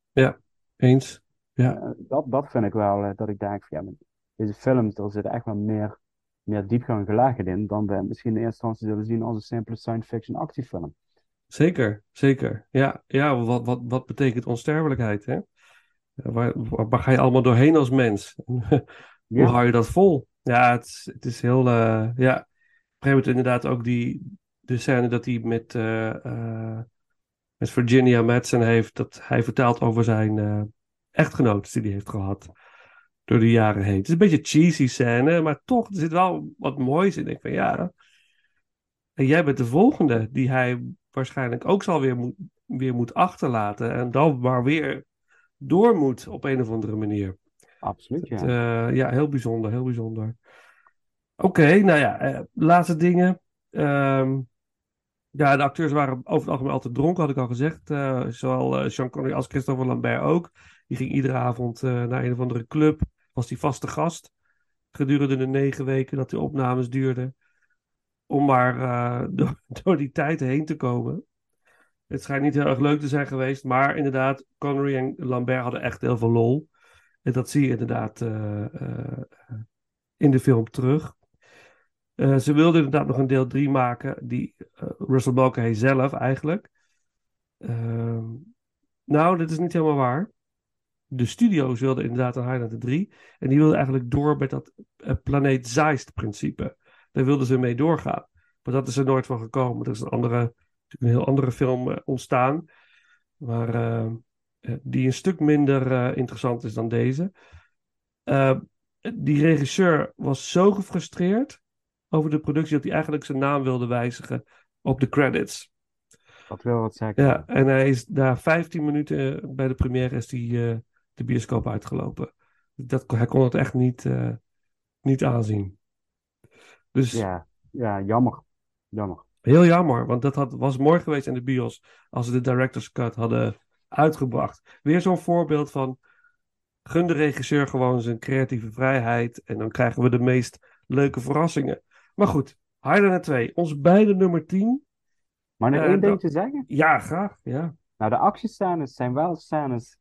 [SPEAKER 4] eens. Ja.
[SPEAKER 3] Eh, dat, dat vind ik wel, eh, dat ik denk van ja, deze films, er zit echt wel meer, meer diepgang gelagerd in dan we misschien in eerste instantie zullen zien als een simpele science fiction actiefilm.
[SPEAKER 4] Zeker, zeker. Ja, ja wat, wat, wat betekent onsterfelijkheid, hè? Waar, waar, ga je allemaal doorheen als mens? Hoe
[SPEAKER 3] Ja,
[SPEAKER 4] hou je dat vol? Ja, het is, het is heel... eh, ja, op een inderdaad ook die, de scène dat hij met... met Virginia Madsen heeft. Dat hij vertelt over zijn echtgenoot die hij heeft gehad door de jaren heen. Het is een beetje cheesy scène, maar toch, er zit wel wat moois in. Ik denk van ja. En jij bent de volgende die hij waarschijnlijk ook zal weer moet, weer moet achterlaten. En dan maar weer door moet op een of andere manier.
[SPEAKER 3] Absoluut, ja.
[SPEAKER 4] Het, eh, ja, heel bijzonder, heel bijzonder. Oké, nou ja, eh, laatste dingen. Ehm, ja, de acteurs waren over het algemeen altijd dronken, had ik al gezegd. Eh, zowel Sean Connery als Christopher Lambert ook. Die ging iedere avond eh, naar een of andere club. Was die vaste gast. Gedurende de negen weken dat die opnames duurden. Om maar eh, door, die tijd heen te komen. Het schijnt niet heel erg leuk te zijn geweest. Maar inderdaad, Connery en Lambert hadden echt heel veel lol. En dat zie je inderdaad eh, in de film terug. Ze wilden inderdaad nog een deel 3 maken, die eh, Russell Mulcahy zelf eigenlijk. Ehm, nou, dit is niet helemaal waar. De studio's wilden inderdaad een Highlander 3. En die wilden eigenlijk door met dat eh, planeet Zeist-principe. Daar wilden ze mee doorgaan. Maar dat is er nooit van gekomen. Er is een, andere, een heel andere film eh, ontstaan. Maar eh, die een stuk minder interessant is dan deze. Die regisseur was zo gefrustreerd over de productie dat hij eigenlijk zijn naam wilde wijzigen op de credits.
[SPEAKER 3] Dat wil wat zeggen.
[SPEAKER 4] Ja, en hij is na 15 minuten bij de première is eh, de bioscoop uitgelopen. Dat, hij kon het echt niet, eh, niet aanzien. Dus
[SPEAKER 3] Ja, ja, jammer. Jammer.
[SPEAKER 4] heel jammer, want dat had, was mooi geweest in de bios als ze de director's cut hadden uitgebracht. Weer zo'n voorbeeld van gun de regisseur gewoon zijn creatieve vrijheid en dan krijgen we de meest leuke verrassingen. Maar goed, Highlander 2, ons beide nummer 10.
[SPEAKER 3] Maar nog één
[SPEAKER 4] dat-
[SPEAKER 3] dingetje zeggen?
[SPEAKER 4] Ja, graag. Ja.
[SPEAKER 3] Nou, de actiescènes zijn wel scènes,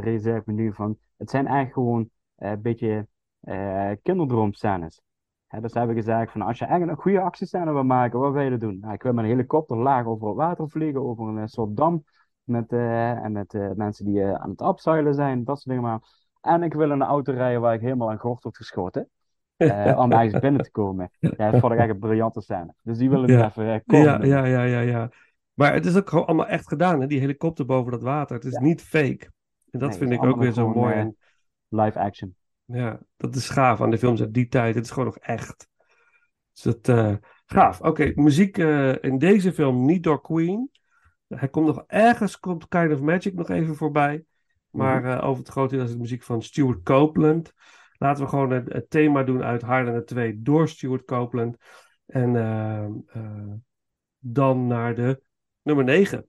[SPEAKER 3] realiseer ik me nu van, het zijn eigenlijk gewoon eh, een beetje eh kinderdroomscènes. Hè, dus hebben we gezegd van, als je echt een goede actiescène wil maken, wat wil je doen? Nou, ik wil met een helikopter laag over het water vliegen, over een eh, soort dam, met, eh, en met eh, mensen die eh, aan het abseilen zijn, dat soort dingen maar. En ik wil in een auto rijden waar ik helemaal aan gort word geschoten, eh, om ergens binnen te komen. Ja, dat vond ik echt een briljante scène. Dus die willen we
[SPEAKER 4] Ja.
[SPEAKER 3] even eh, kort
[SPEAKER 4] Ja, ja, ja, ja, ja. Maar het is ook gewoon allemaal echt gedaan, hè? Die helikopter boven dat water. Het is
[SPEAKER 3] Ja.
[SPEAKER 4] niet fake. En dat
[SPEAKER 3] Nee,
[SPEAKER 4] vind ik ook weer zo mooi.
[SPEAKER 3] gewoon,
[SPEAKER 4] En
[SPEAKER 3] Live action.
[SPEAKER 4] ja, dat is gaaf aan de films uit die tijd. Het is gewoon nog echt. Dus dat, eh, gaaf. Oké, muziek eh, in deze film niet door Queen. Hij komt nog ergens, komt Kind of Magic nog even voorbij. Maar eh, over het grote deel is het muziek van Stuart Copeland. Laten we gewoon het, het thema doen uit Highlander 2 door Stuart Copeland. En eh, eh, dan naar de nummer 9.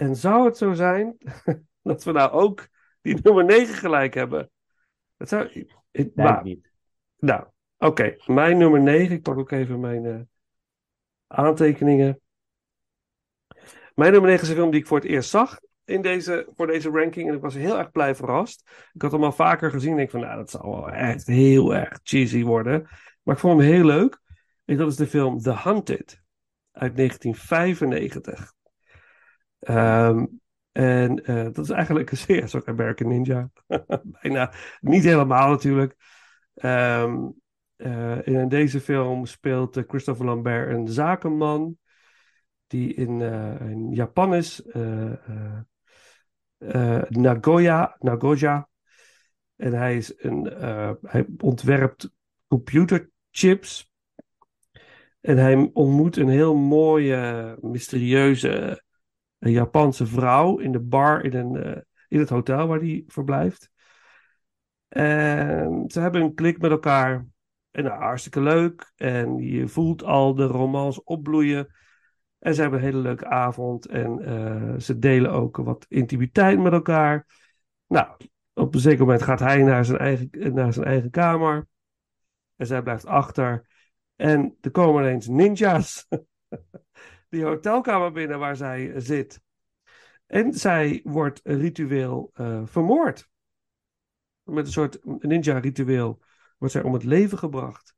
[SPEAKER 4] En zou het zo zijn dat we nou ook die nummer 9 gelijk hebben? Dat zou, ik, ik-
[SPEAKER 3] Denk
[SPEAKER 4] maar-
[SPEAKER 3] niet.
[SPEAKER 4] nou, oké. Mijn nummer 9. Ik pak ook even mijn eh, aantekeningen. Mijn nummer 9 is een film die ik voor het eerst zag in deze, voor deze ranking. En ik was heel erg blij verrast. Ik had hem al vaker gezien. En ik van, nou, dat zal wel echt heel erg cheesy worden. Maar ik vond hem heel leuk. En dat is de film The Hunted uit 1995. Ehm, en eh, dat is eigenlijk een zeer soort American Ninja. Bijna niet helemaal natuurlijk. Ehm, eh, in deze film speelt eh, Christopher Lambert een zakenman die in, in Japan is. Nagoya, Nagoya. En hij, is een, hij ontwerpt computerchips. En hij ontmoet een heel mooie, mysterieuze eh, Japanse vrouw in de bar in, een, eh, in het hotel waar hij verblijft. En ze hebben een klik met elkaar. En nou, hartstikke leuk. En je voelt al de romance opbloeien. En ze hebben een hele leuke avond. En eh, ze delen ook wat intimiteit met elkaar. Nou, op een zeker moment gaat hij naar zijn eigen, naar zijn eigen kamer. En zij blijft achter. En er komen ineens ninja's. Die hotelkamer binnen waar zij eh, zit. En zij wordt ritueel eh, vermoord. Met een soort ninja-ritueel wordt zij om het leven gebracht.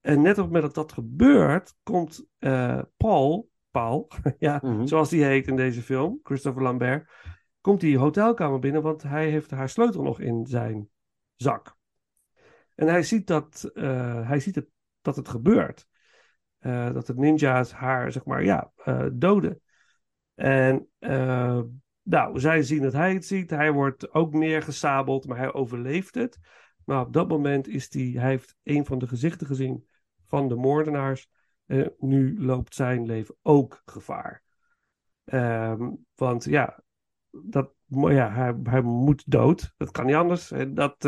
[SPEAKER 4] En net op het moment dat dat gebeurt, komt eh, Paul, Paul, ja,
[SPEAKER 3] Mhm.
[SPEAKER 4] zoals die heet in deze film, Christopher Lambert, komt die hotelkamer binnen, want hij heeft haar sleutel nog in zijn zak. En hij ziet dat, hij ziet het, dat het gebeurt. Eh, dat de ninja's haar, zeg maar, ja, eh, doden. En eh, nou, zij zien dat hij het ziet. Hij wordt ook neergesabeld, maar hij overleeft het. Maar op dat moment is hij, hij heeft een van de gezichten gezien van de moordenaars. En nu loopt zijn leven ook gevaar. Ehm, want ja, dat, ja hij, hij moet dood. Dat kan niet anders. En dat,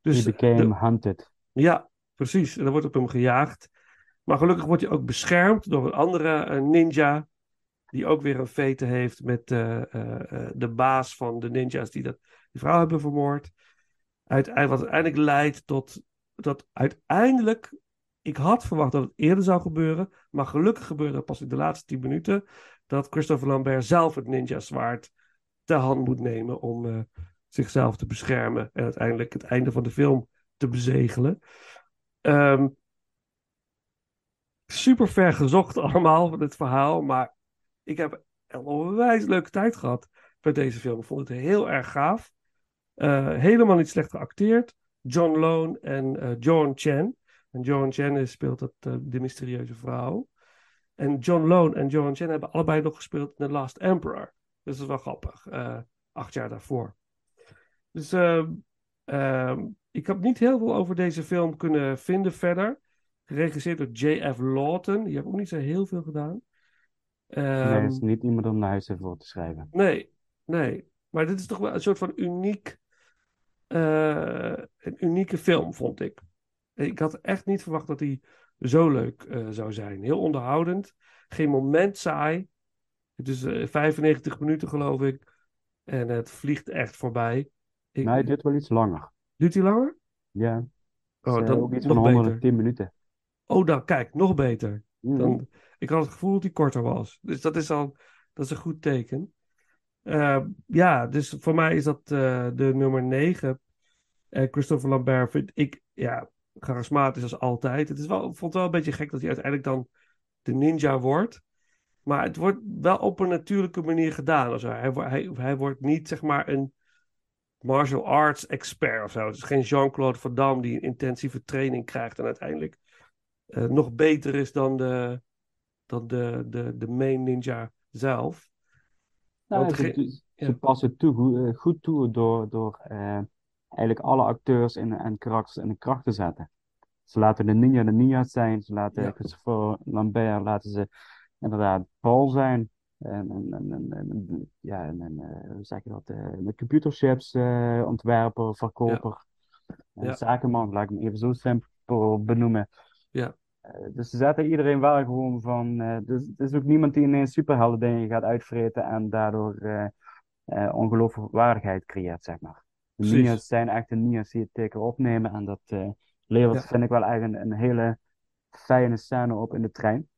[SPEAKER 4] dus
[SPEAKER 3] He became
[SPEAKER 4] de-
[SPEAKER 3] hunted.
[SPEAKER 4] ja, precies. En er wordt op hem gejaagd. Maar gelukkig wordt hij ook beschermd door een andere eh, ninja. Die ook weer een vete heeft met eh, eh, de baas van de ninja's die dat, die vrouw hebben vermoord. Uiteindelijk, wat uiteindelijk leidt tot dat uiteindelijk. Ik had verwacht dat het eerder zou gebeuren. Maar gelukkig gebeurde het pas in de laatste tien minuten. Dat Christopher Lambert zelf het ninja-zwaard ter hand moet nemen. om zichzelf te beschermen. En uiteindelijk het einde van de film te bezegelen. Ehm, super ver gezocht allemaal dit verhaal. Maar ik heb een onwijs leuke tijd gehad met deze film. Ik vond het heel erg gaaf. Eh, helemaal niet slecht geacteerd. John Lone en eh Joan Chen. En Joan Chen speelt het, eh, de mysterieuze vrouw. En John Lone en Joan Chen hebben allebei nog gespeeld in The Last Emperor. Dus dat is wel grappig. acht jaar daarvoor. Dus ehm, ehm, ik heb niet heel veel over deze film kunnen vinden verder. Geregisseerd door J.F. Lawton. Die heeft ook niet zo heel veel gedaan.
[SPEAKER 3] Nee,
[SPEAKER 4] Ehm,
[SPEAKER 3] het is niet iemand om naar huis voor te schrijven.
[SPEAKER 4] Nee, nee. Maar dit is toch wel een soort van uniek, eh, een unieke film, vond ik. Ik had echt niet verwacht dat hij zo leuk eh, zou zijn. Heel onderhoudend. Geen moment saai. Het is eh, 95 minuten, geloof ik. En het vliegt echt voorbij. Ik,
[SPEAKER 3] Nee, dit wel iets langer.
[SPEAKER 4] Duurt hij langer?
[SPEAKER 3] Ja,
[SPEAKER 4] Oh,
[SPEAKER 3] is,
[SPEAKER 4] dan
[SPEAKER 3] ook iets
[SPEAKER 4] nog
[SPEAKER 3] van
[SPEAKER 4] beter.
[SPEAKER 3] 110 minuten.
[SPEAKER 4] Oh, dan kijk, nog beter.
[SPEAKER 3] Mhm.
[SPEAKER 4] Dan, ik had het gevoel dat hij korter was. Dus dat is al dat is een goed teken. Eh, ja, dus voor mij is dat eh, de nummer 9. Eh, Christopher Lambert vind ik ja, charismatisch als altijd. Het is wel, ik vond het wel een beetje gek dat hij uiteindelijk dan de ninja wordt. Maar het wordt wel op een natuurlijke manier gedaan. zo. Hij, hij, hij wordt niet zeg maar een martial arts expert of zo. Het is geen Jean-Claude Van Damme die een intensieve training krijgt en uiteindelijk eh, nog beter is dan de, dan de, de, de main ninja zelf.
[SPEAKER 3] Nou, ze, passen toe, goed, eh, goed toe door, door eh, eigenlijk alle acteurs in, en karakters in de kracht te zetten. Ze laten de ninja de ninja's zijn, ze laten
[SPEAKER 4] Ja.
[SPEAKER 3] Christopher Lambert laten ze inderdaad Paul zijn. En, en, en, ja, en, en, hoe zeg je dat? de computerchips eh, ontwerper, verkoper,
[SPEAKER 4] Ja. Ja.
[SPEAKER 3] zakenman, laat ik hem even zo simpel benoemen.
[SPEAKER 4] Ja.
[SPEAKER 3] dus ze zetten iedereen wel gewoon van. eh, dus het is ook niemand die ineens superhelden dingen gaat uitvreten en daardoor eh eh, ongelooflijke waardigheid creëert, zeg maar. De. Nia's zijn echt de Nia's die het teken opnemen en dat eh, levert,
[SPEAKER 4] Ja.
[SPEAKER 3] vind ik wel echt een, een hele fijne scène op in de trein.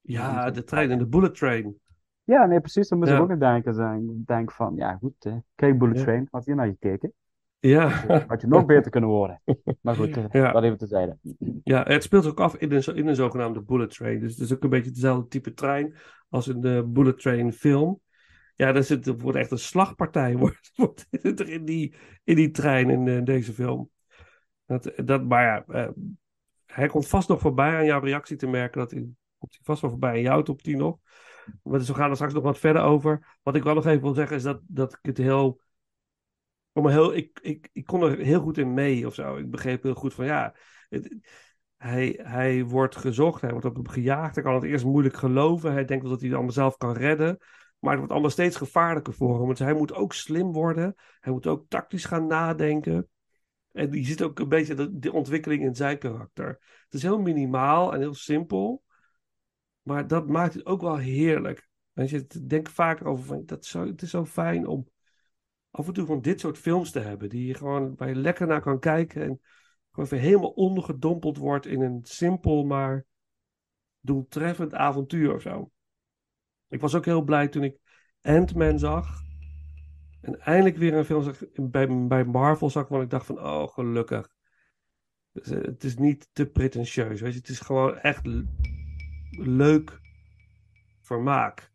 [SPEAKER 4] Ja, de trein en de bullet train.
[SPEAKER 3] Ja, nee, precies. Dan moet ik ook aan denken zijn. Ik denk van, ja goed, eh, kijk Bullet
[SPEAKER 4] Ja.
[SPEAKER 3] Train, had je naar gekeken.
[SPEAKER 4] Ja.
[SPEAKER 3] Had je nog beter kunnen worden. Maar goed, eh,
[SPEAKER 4] Ja.
[SPEAKER 3] dat even tezijde.
[SPEAKER 4] Ja, het speelt ook af in een, in een zogenaamde bullet train. Dus het is ook een beetje hetzelfde type trein als in de bullet train film. Ja, daar zit, er wordt echt een slagpartij wordt, wordt er in die, in die trein in eh, deze film. Dat, dat, maar ja, eh, hij komt vast nog voorbij aan jouw reactie te merken. Dat hij, komt hij vast wel voorbij in jouw top 10 nog. Maar dus we gaan er straks nog wat verder over. Wat ik wel nog even wil zeggen is dat, dat ik het heel... Om heel ik, ik, ik kon er heel goed in mee of zo. Ik begreep heel goed van ja... Hij, hij wordt gezocht, hij wordt op hem gejaagd. Hij kan het eerst moeilijk geloven. Hij denkt wel dat hij het allemaal zelf kan redden. Maar het wordt allemaal steeds gevaarlijker voor hem. Dus hij moet ook slim worden. Hij moet ook tactisch gaan nadenken. En je ziet ook een beetje de, ontwikkeling in zijn karakter. Het is heel minimaal en heel simpel. Maar dat maakt het ook wel heerlijk. En je denkt vaker over van, dat zo, het is zo fijn om af en toe van dit soort films te hebben. Die je gewoon, waar je lekker naar kan kijken. En gewoon even helemaal ondergedompeld wordt in een simpel maar doeltreffend avontuur of zo. Ik was ook heel blij toen ik Ant-Man zag. En eindelijk weer een film zag, bij, bij Marvel zag, want ik dacht van, oh gelukkig. Dus, eh, het is niet te pretentieus, weet je. Het is gewoon echt leuk vermaak.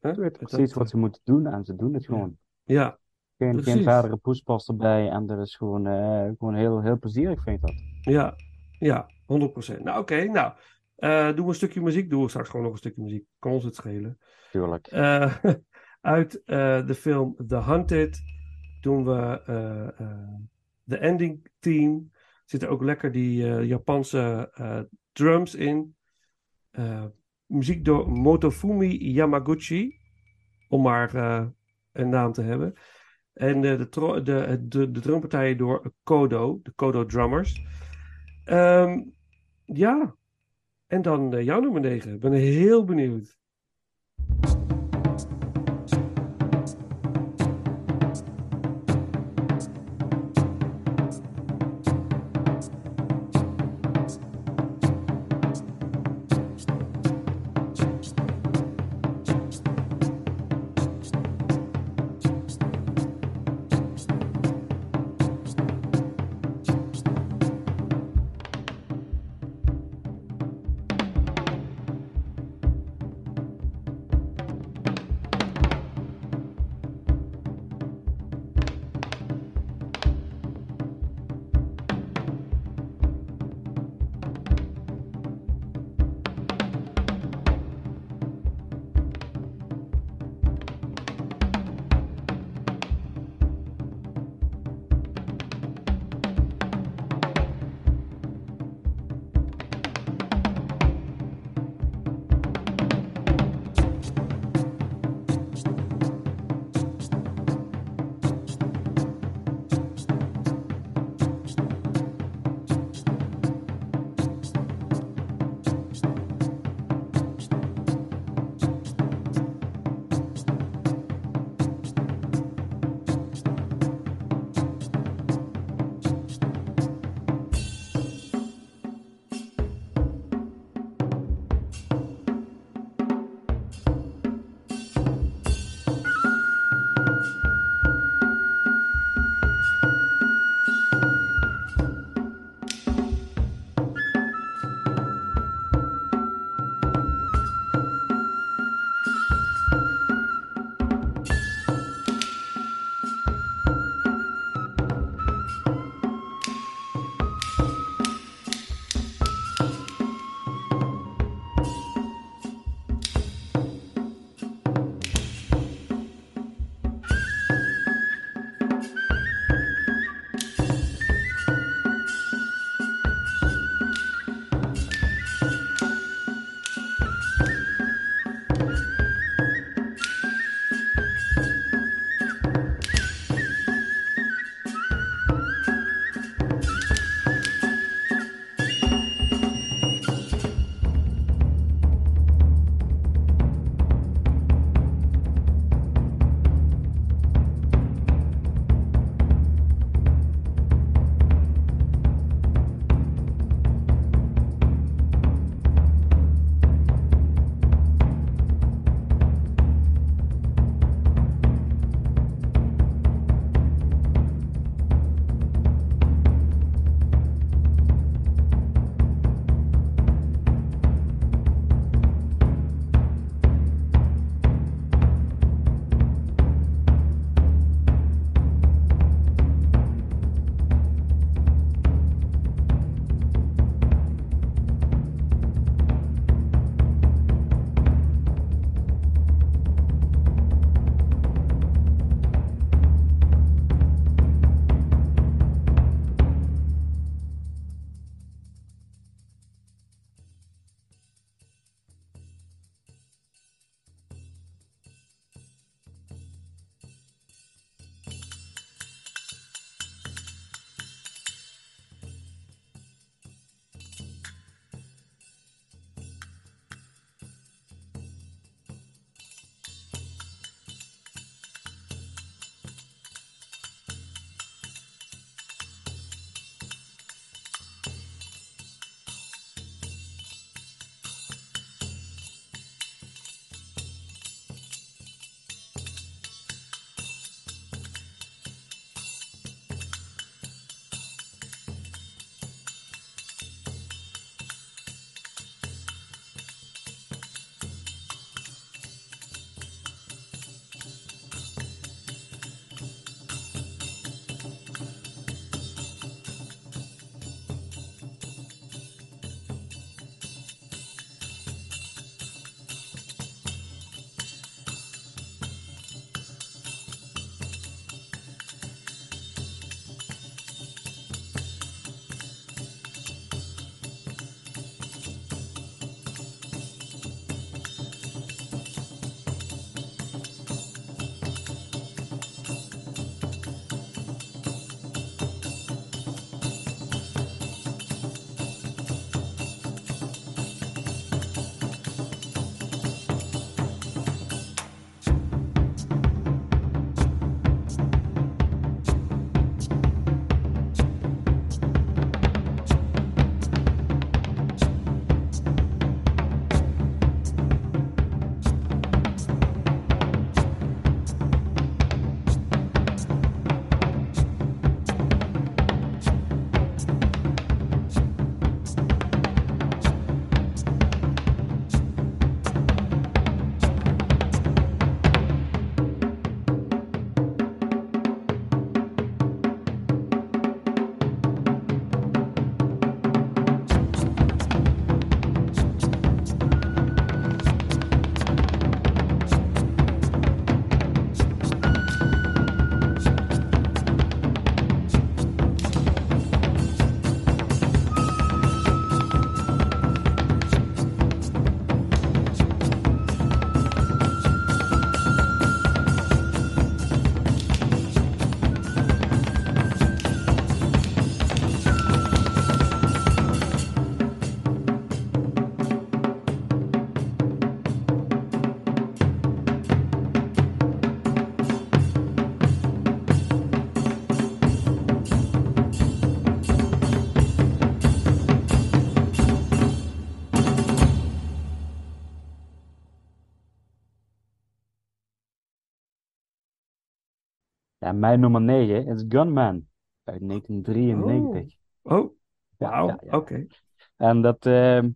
[SPEAKER 3] Ze weten
[SPEAKER 4] Dat-
[SPEAKER 3] precies wat ze moeten doen en ze doen het gewoon.
[SPEAKER 4] Ja,
[SPEAKER 3] Geen, geen verdere poespas erbij en dat is gewoon, eh, gewoon heel, heel plezierig, vind ik dat.
[SPEAKER 4] ja, ja, 100%. Nou, oké, nou. eh doen we een stukje muziek, doen we straks gewoon nog een stukje muziek. Kan ons het schelen.
[SPEAKER 3] Tuurlijk.
[SPEAKER 4] Eh, uit de film The Hunted doen we de ending theme. Zitten ook lekker die Japanse drums in. Muziek door Motofumi Yamaguchi. Om maar een naam te hebben. En eh, de, de, de, de drumpartijen door Kodo, de Kodo Drummers. Ehm, ja, en dan eh, jouw nummer 9. Ik ben heel benieuwd.
[SPEAKER 3] Mijn nummer 9 is Gunman uit 1993.
[SPEAKER 4] Oh,
[SPEAKER 3] Ja,
[SPEAKER 4] wauw,
[SPEAKER 3] ja, ja.
[SPEAKER 4] oké.
[SPEAKER 3] En dat, ehm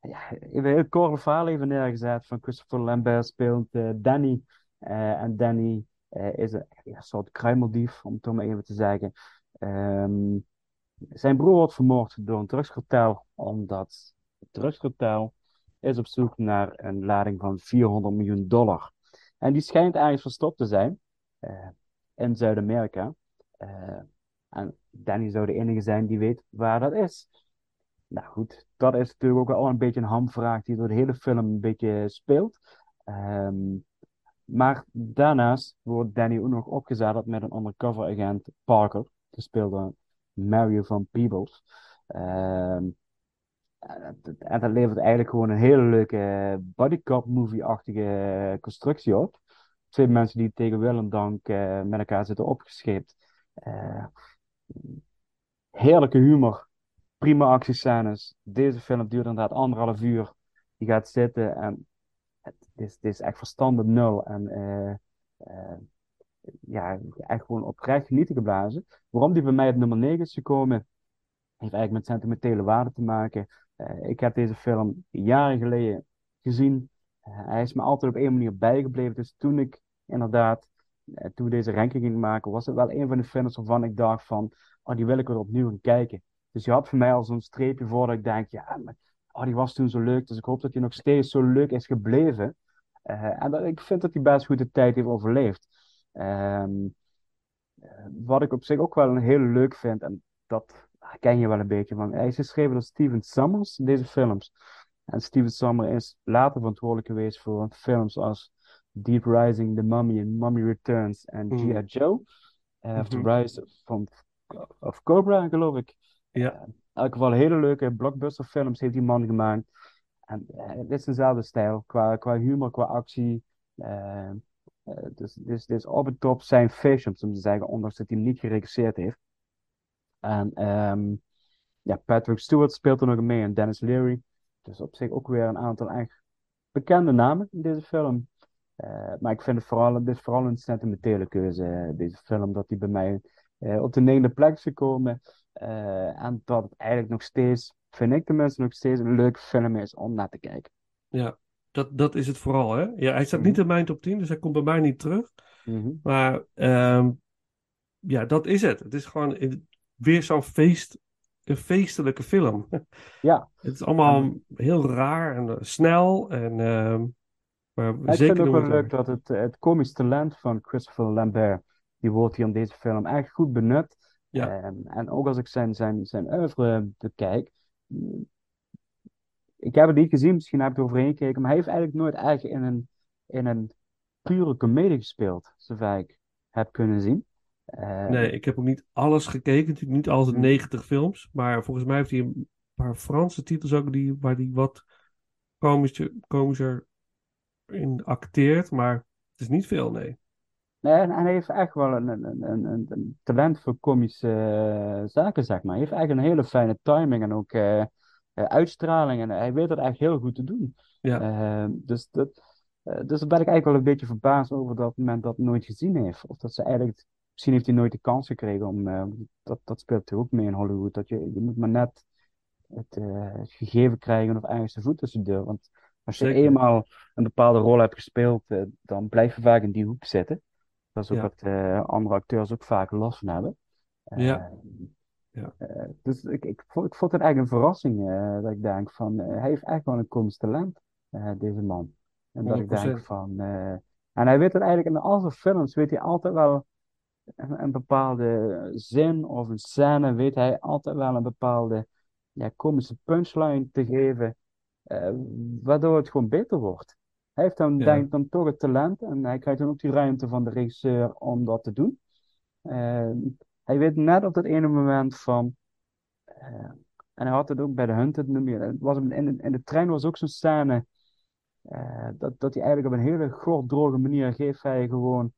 [SPEAKER 3] ja, even een heel kort verhaal even neergezet van Christopher Lambert speelt eh, Danny. Eh, en Danny eh, is een, soort kruimeldief, om het maar even te zeggen. Ehm, zijn broer wordt vermoord door een drugskartel, omdat het drugskartel is op zoek naar een lading van 400 miljoen dollar. En die schijnt ergens verstopt te zijn eh, in Zuid-Amerika. Eh, en Danny zou de enige zijn die weet waar dat is. Nou goed, dat is natuurlijk ook wel een beetje een hamvraag die door de hele film een beetje speelt. Ehm, maar daarnaast wordt Danny ook nog opgezadeld met een undercover agent, Parker, gespeeld door Mario van Peebles. Ehm, en dat- dat levert eigenlijk gewoon een hele leuke bodycop movie-achtige constructie op. Twee mensen die tegen wil en dank eh, met elkaar zitten opgescheept. Eh, heerlijke humor, prima actiescènes. Deze film duurt inderdaad anderhalf uur. Je gaat zitten en het is, echt verstand op nul. En eh, ja, echt gewoon oprecht genieten geblazen. Waarom die bij mij op nummer 9 is gekomen, heeft eigenlijk met sentimentele waarde te maken. Ik heb deze film jaren geleden gezien. Eh, hij is me altijd op één manier bijgebleven. Dus toen ik inderdaad, eh, toen deze ranking gingen maken, was het wel een van de films waarvan ik dacht van, oh, die wil ik weer opnieuw gaan kijken. Dus je had voor mij al zo'n streepje voor dat ik denk, ja, maar, oh, die was toen zo leuk. Dus ik hoop dat hij nog steeds zo leuk is gebleven. Eh, en dat, ik vind dat hij best goed de tijd heeft overleefd. Ehm, eh, wat ik op zich ook wel een heel leuk vind, en dat ken je wel een beetje van. Hij is geschreven door Steven Sommers, deze films. En Steven Sommers is later verantwoordelijk geweest voor films als Deep Rising, The Mummy and Mummy Returns en
[SPEAKER 4] Mhm.
[SPEAKER 3] G.I. Joe. Of The
[SPEAKER 4] Mhm.
[SPEAKER 3] Rise of, of Cobra, geloof ik.
[SPEAKER 4] Ja.
[SPEAKER 3] Eh, in elk geval hele leuke blockbuster films heeft die man gemaakt. En eh, het is dezelfde stijl, qua, qua humor, qua actie. Eh, dus dus, dus op het top zijn films, om te zeggen, ondanks dat hij hem niet geregisseerd heeft. En ehm, ja, Patrick Stewart speelt er nog mee en Dennis Leary. Dus op zich ook weer een aantal echt bekende namen in deze film. Eh, maar ik vind het vooral, is vooral een sentimentele keuze, eh, deze film, dat die bij mij eh, op de negende plek is gekomen. En dat het eigenlijk nog steeds, vind ik tenminste, nog steeds een leuke film is om naar te kijken.
[SPEAKER 4] Ja, dat, dat is het vooral, hè? Ja, hij staat
[SPEAKER 3] Mhm.
[SPEAKER 4] niet in mijn top 10, dus hij komt bij mij niet terug.
[SPEAKER 3] Mhm.
[SPEAKER 4] Maar ehm, ja, dat is het. Het is gewoon weer zo'n feest, een feestelijke film.
[SPEAKER 3] Ja.
[SPEAKER 4] Het is allemaal heel raar en eh, snel. En, ehm, maar
[SPEAKER 3] ik
[SPEAKER 4] zeker
[SPEAKER 3] vind het ook wel leuk dat het, eh, het komisch talent van Christopher Lambert, die wordt hier in deze film echt goed benut.
[SPEAKER 4] Ja.
[SPEAKER 3] Ehm, en ook als ik zijn, zijn, zijn oeuvre bekijk, mm, ik heb het niet gezien, misschien heb ik er overheen gekeken, maar hij heeft eigenlijk nooit echt in een, in een pure comedie gespeeld, zover ik heb kunnen zien. Ehm,
[SPEAKER 4] Nee, ik heb ook niet alles gekeken. Natuurlijk niet altijd
[SPEAKER 3] Hmm.
[SPEAKER 4] 90 films. Maar volgens mij heeft hij een paar Franse titels ook die, waar hij wat komischer, komischer in acteert. Maar het is niet veel, nee.
[SPEAKER 3] Nee, en hij heeft echt wel een, een, een, een, talent voor komische eh, zaken, zeg maar. Hij heeft echt een hele fijne timing en ook eh, eh, uitstraling. En hij weet dat echt heel goed te doen.
[SPEAKER 4] Ja.
[SPEAKER 3] Eh, dus, dat, eh, dus daar ben ik eigenlijk wel een beetje verbaasd over dat men dat nooit gezien heeft. Of dat ze eigenlijk, misschien heeft hij nooit de kans gekregen om, eh, dat, dat speelt natuurlijk ook mee in Hollywood. Dat je, je moet maar net het, eh, het gegeven krijgen of ergens de voet tussen de deur. Want als je
[SPEAKER 4] Zeker.
[SPEAKER 3] eenmaal een bepaalde rol hebt gespeeld, eh, dan blijf je vaak in die hoek zitten. Dat is ook
[SPEAKER 4] Ja.
[SPEAKER 3] wat andere acteurs ook vaak last van hebben.
[SPEAKER 4] Ja. Ja.
[SPEAKER 3] dus ik, ik, vond, ik vond het eigenlijk een verrassing dat ik denk van, hij heeft echt wel een komisch talent, eh, deze man. En dat ik denk
[SPEAKER 4] 100%.
[SPEAKER 3] van, en hij weet het eigenlijk in al zijn films, weet hij altijd wel een, een bepaalde zin of een scène, weet hij altijd wel een bepaalde ja, komische punchline te geven, eh, waardoor het gewoon beter wordt. Hij heeft dan,
[SPEAKER 4] Ja.
[SPEAKER 3] denk ik, dan toch het talent en hij krijgt dan ook die ruimte van de regisseur om dat te doen. Eh, hij weet net op dat ene moment van. eh, en hij had het ook bij de Hunted, je, het was in, de, in de trein was ook zo'n scène. eh, dat, dat hij eigenlijk op een hele gordroge manier geeft hij gewoon.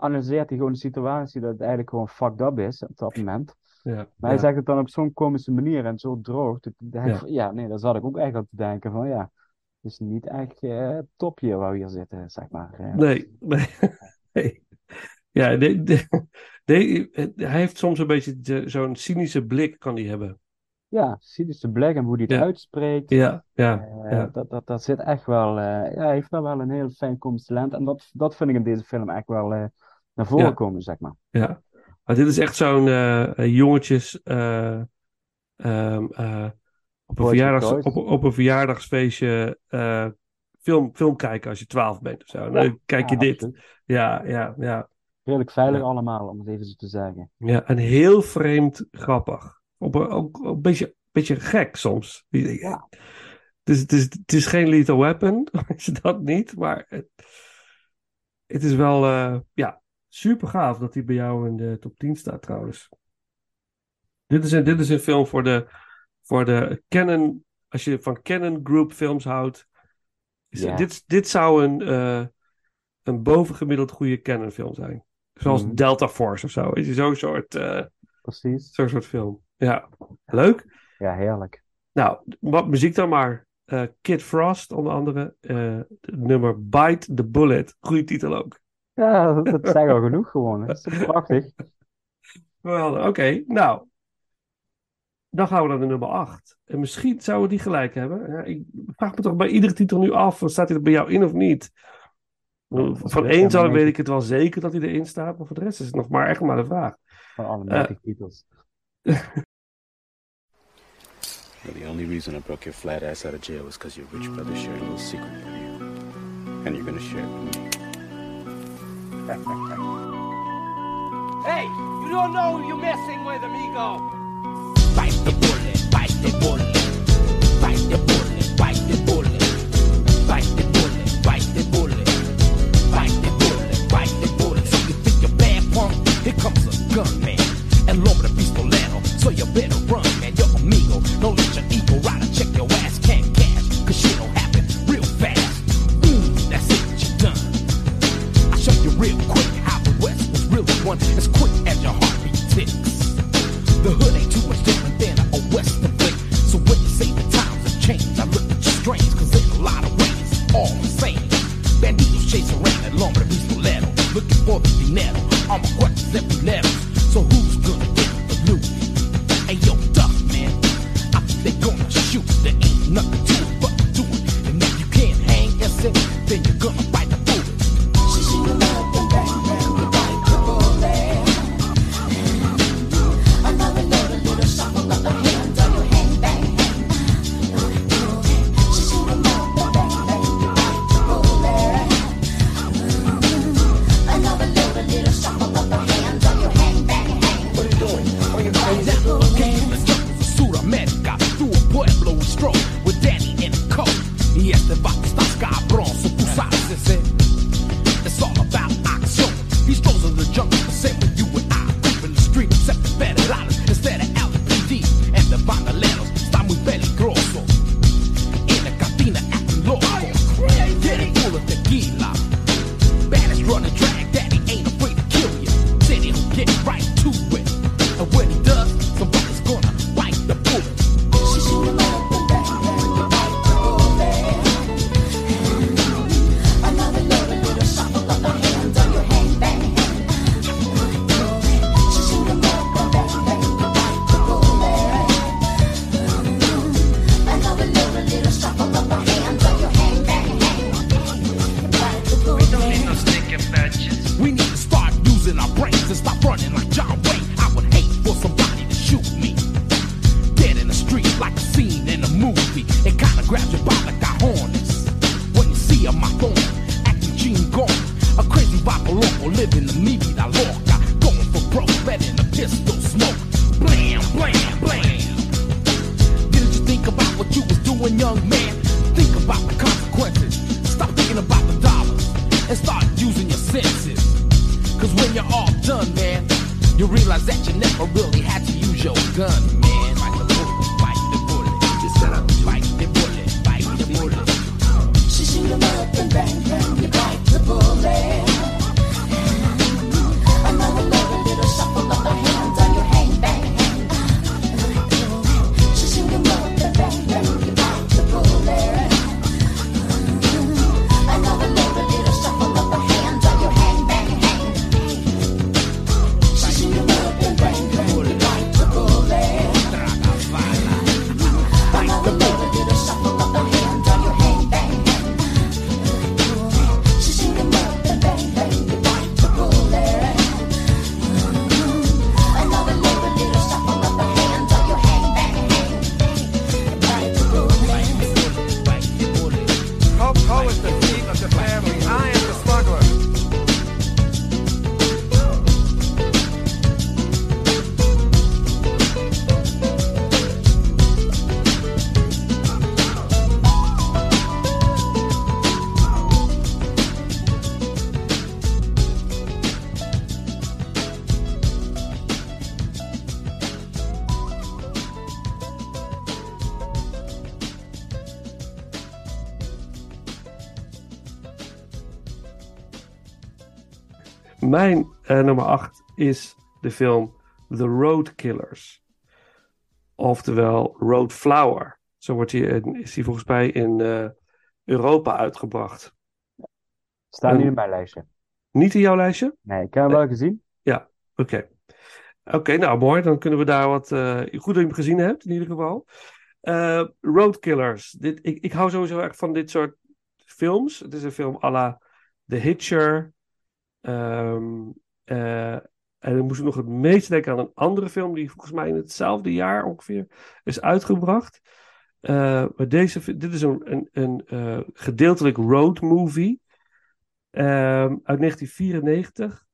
[SPEAKER 3] Analyseert hij gewoon de situatie dat het eigenlijk gewoon fucked up is op dat moment.
[SPEAKER 4] Ja.
[SPEAKER 3] Maar
[SPEAKER 4] ja.
[SPEAKER 3] hij zegt het dan op zo'n komische manier en zo droog.
[SPEAKER 4] Ja.
[SPEAKER 3] nee, daar zat ik ook echt aan te denken van ja. Het is niet echt eh top hier waar we hier zitten, zeg maar. eh.
[SPEAKER 4] Nee, nee. nee. Ja, de, de, de- hij heeft soms een beetje zo'n cynische blik, kan hij hebben.
[SPEAKER 3] Ja, cynische blik en hoe hij het uitspreekt.
[SPEAKER 4] Ja, ja,
[SPEAKER 3] Eh,
[SPEAKER 4] ja.
[SPEAKER 3] dat, dat, dat zit echt wel, ja, hij heeft daar wel een heel fijn komisch talent. En dat, dat vind ik in deze film echt wel naar voren
[SPEAKER 4] Ja.
[SPEAKER 3] komen, zeg maar.
[SPEAKER 4] Ja, maar dit is echt zo'n eh, eh, jongetjes eh, ehm, eh, op, een verjaardags, op, op een verjaardagsfeestje film, film kijken als je twaalf bent of zo. Dan kijk je
[SPEAKER 3] Ja,
[SPEAKER 4] dit.
[SPEAKER 3] absoluut.
[SPEAKER 4] Ja, ja, ja,
[SPEAKER 3] Redelijk veilig
[SPEAKER 4] Ja.
[SPEAKER 3] allemaal, om het even zo te zeggen.
[SPEAKER 4] ja. En heel vreemd grappig. Op een, ook een beetje, beetje gek soms.
[SPEAKER 3] Ja.
[SPEAKER 4] Dus het is, het is geen lethal weapon, is dat niet. Maar het, het is wel ja, super gaaf dat hij bij jou in de top 10 staat trouwens. Dit is een, dit is een film voor de, voor de Canon. Als je van Canon Group films houdt. Is,
[SPEAKER 3] Ja.
[SPEAKER 4] dit, dit zou een, eh, een bovengemiddeld goede Canon film zijn. Zoals
[SPEAKER 3] Mhm.
[SPEAKER 4] Delta Force of zo. Zo'n soort, eh,
[SPEAKER 3] Precies.
[SPEAKER 4] zo'n soort film. Ja, leuk.
[SPEAKER 3] Ja, heerlijk.
[SPEAKER 4] Nou, wat muziek dan maar. Eh, Kid Frost, onder andere. het nummer Bite the Bullet. Goeie titel ook.
[SPEAKER 3] Ja, dat, dat zegt al genoeg gewoon. Dat is prachtig.
[SPEAKER 4] Oké, nou. Dan gaan we naar de nummer 8. En misschien zouden we die gelijk hebben. Ja, ik vraag me toch bij iedere titel nu af. Staat hij er bij jou in of niet?
[SPEAKER 3] is
[SPEAKER 4] Van één zal, weet ik het wel zeker dat hij erin staat. Maar voor de rest is het nog maar echt maar de vraag.
[SPEAKER 3] Van alle 90 titels.
[SPEAKER 5] Well, the only reason I broke your flat ass out of jail was because your rich brother shared a little secret with you. And you're gonna share it with me.
[SPEAKER 6] Hey, you don't know who you're messing with, amigo.
[SPEAKER 7] Bite the bullet, bite the bullet.
[SPEAKER 4] Mijn eh, nummer 8 is de film The Road Killers. Oftewel Road Flower. Zo wordt die, is die volgens mij in eh, Europa uitgebracht.
[SPEAKER 3] Staat niet in mijn lijstje.
[SPEAKER 4] Niet in jouw lijstje?
[SPEAKER 3] Nee, ik heb hem wel gezien.
[SPEAKER 4] Ja, oké. Oké, nou mooi. Dan kunnen we daar wat. eh, goed dat je hem gezien hebt, in ieder geval. Roadkillers. Dit, ik, ik hou sowieso erg van dit soort films. Het is een film à la The Hitcher. Ehm, eh, en ik moest nog het meest denken aan een andere film die volgens mij in hetzelfde jaar ongeveer is uitgebracht. Eh, maar deze, dit is een, een, een eh, gedeeltelijk road movie ehm, uit 1994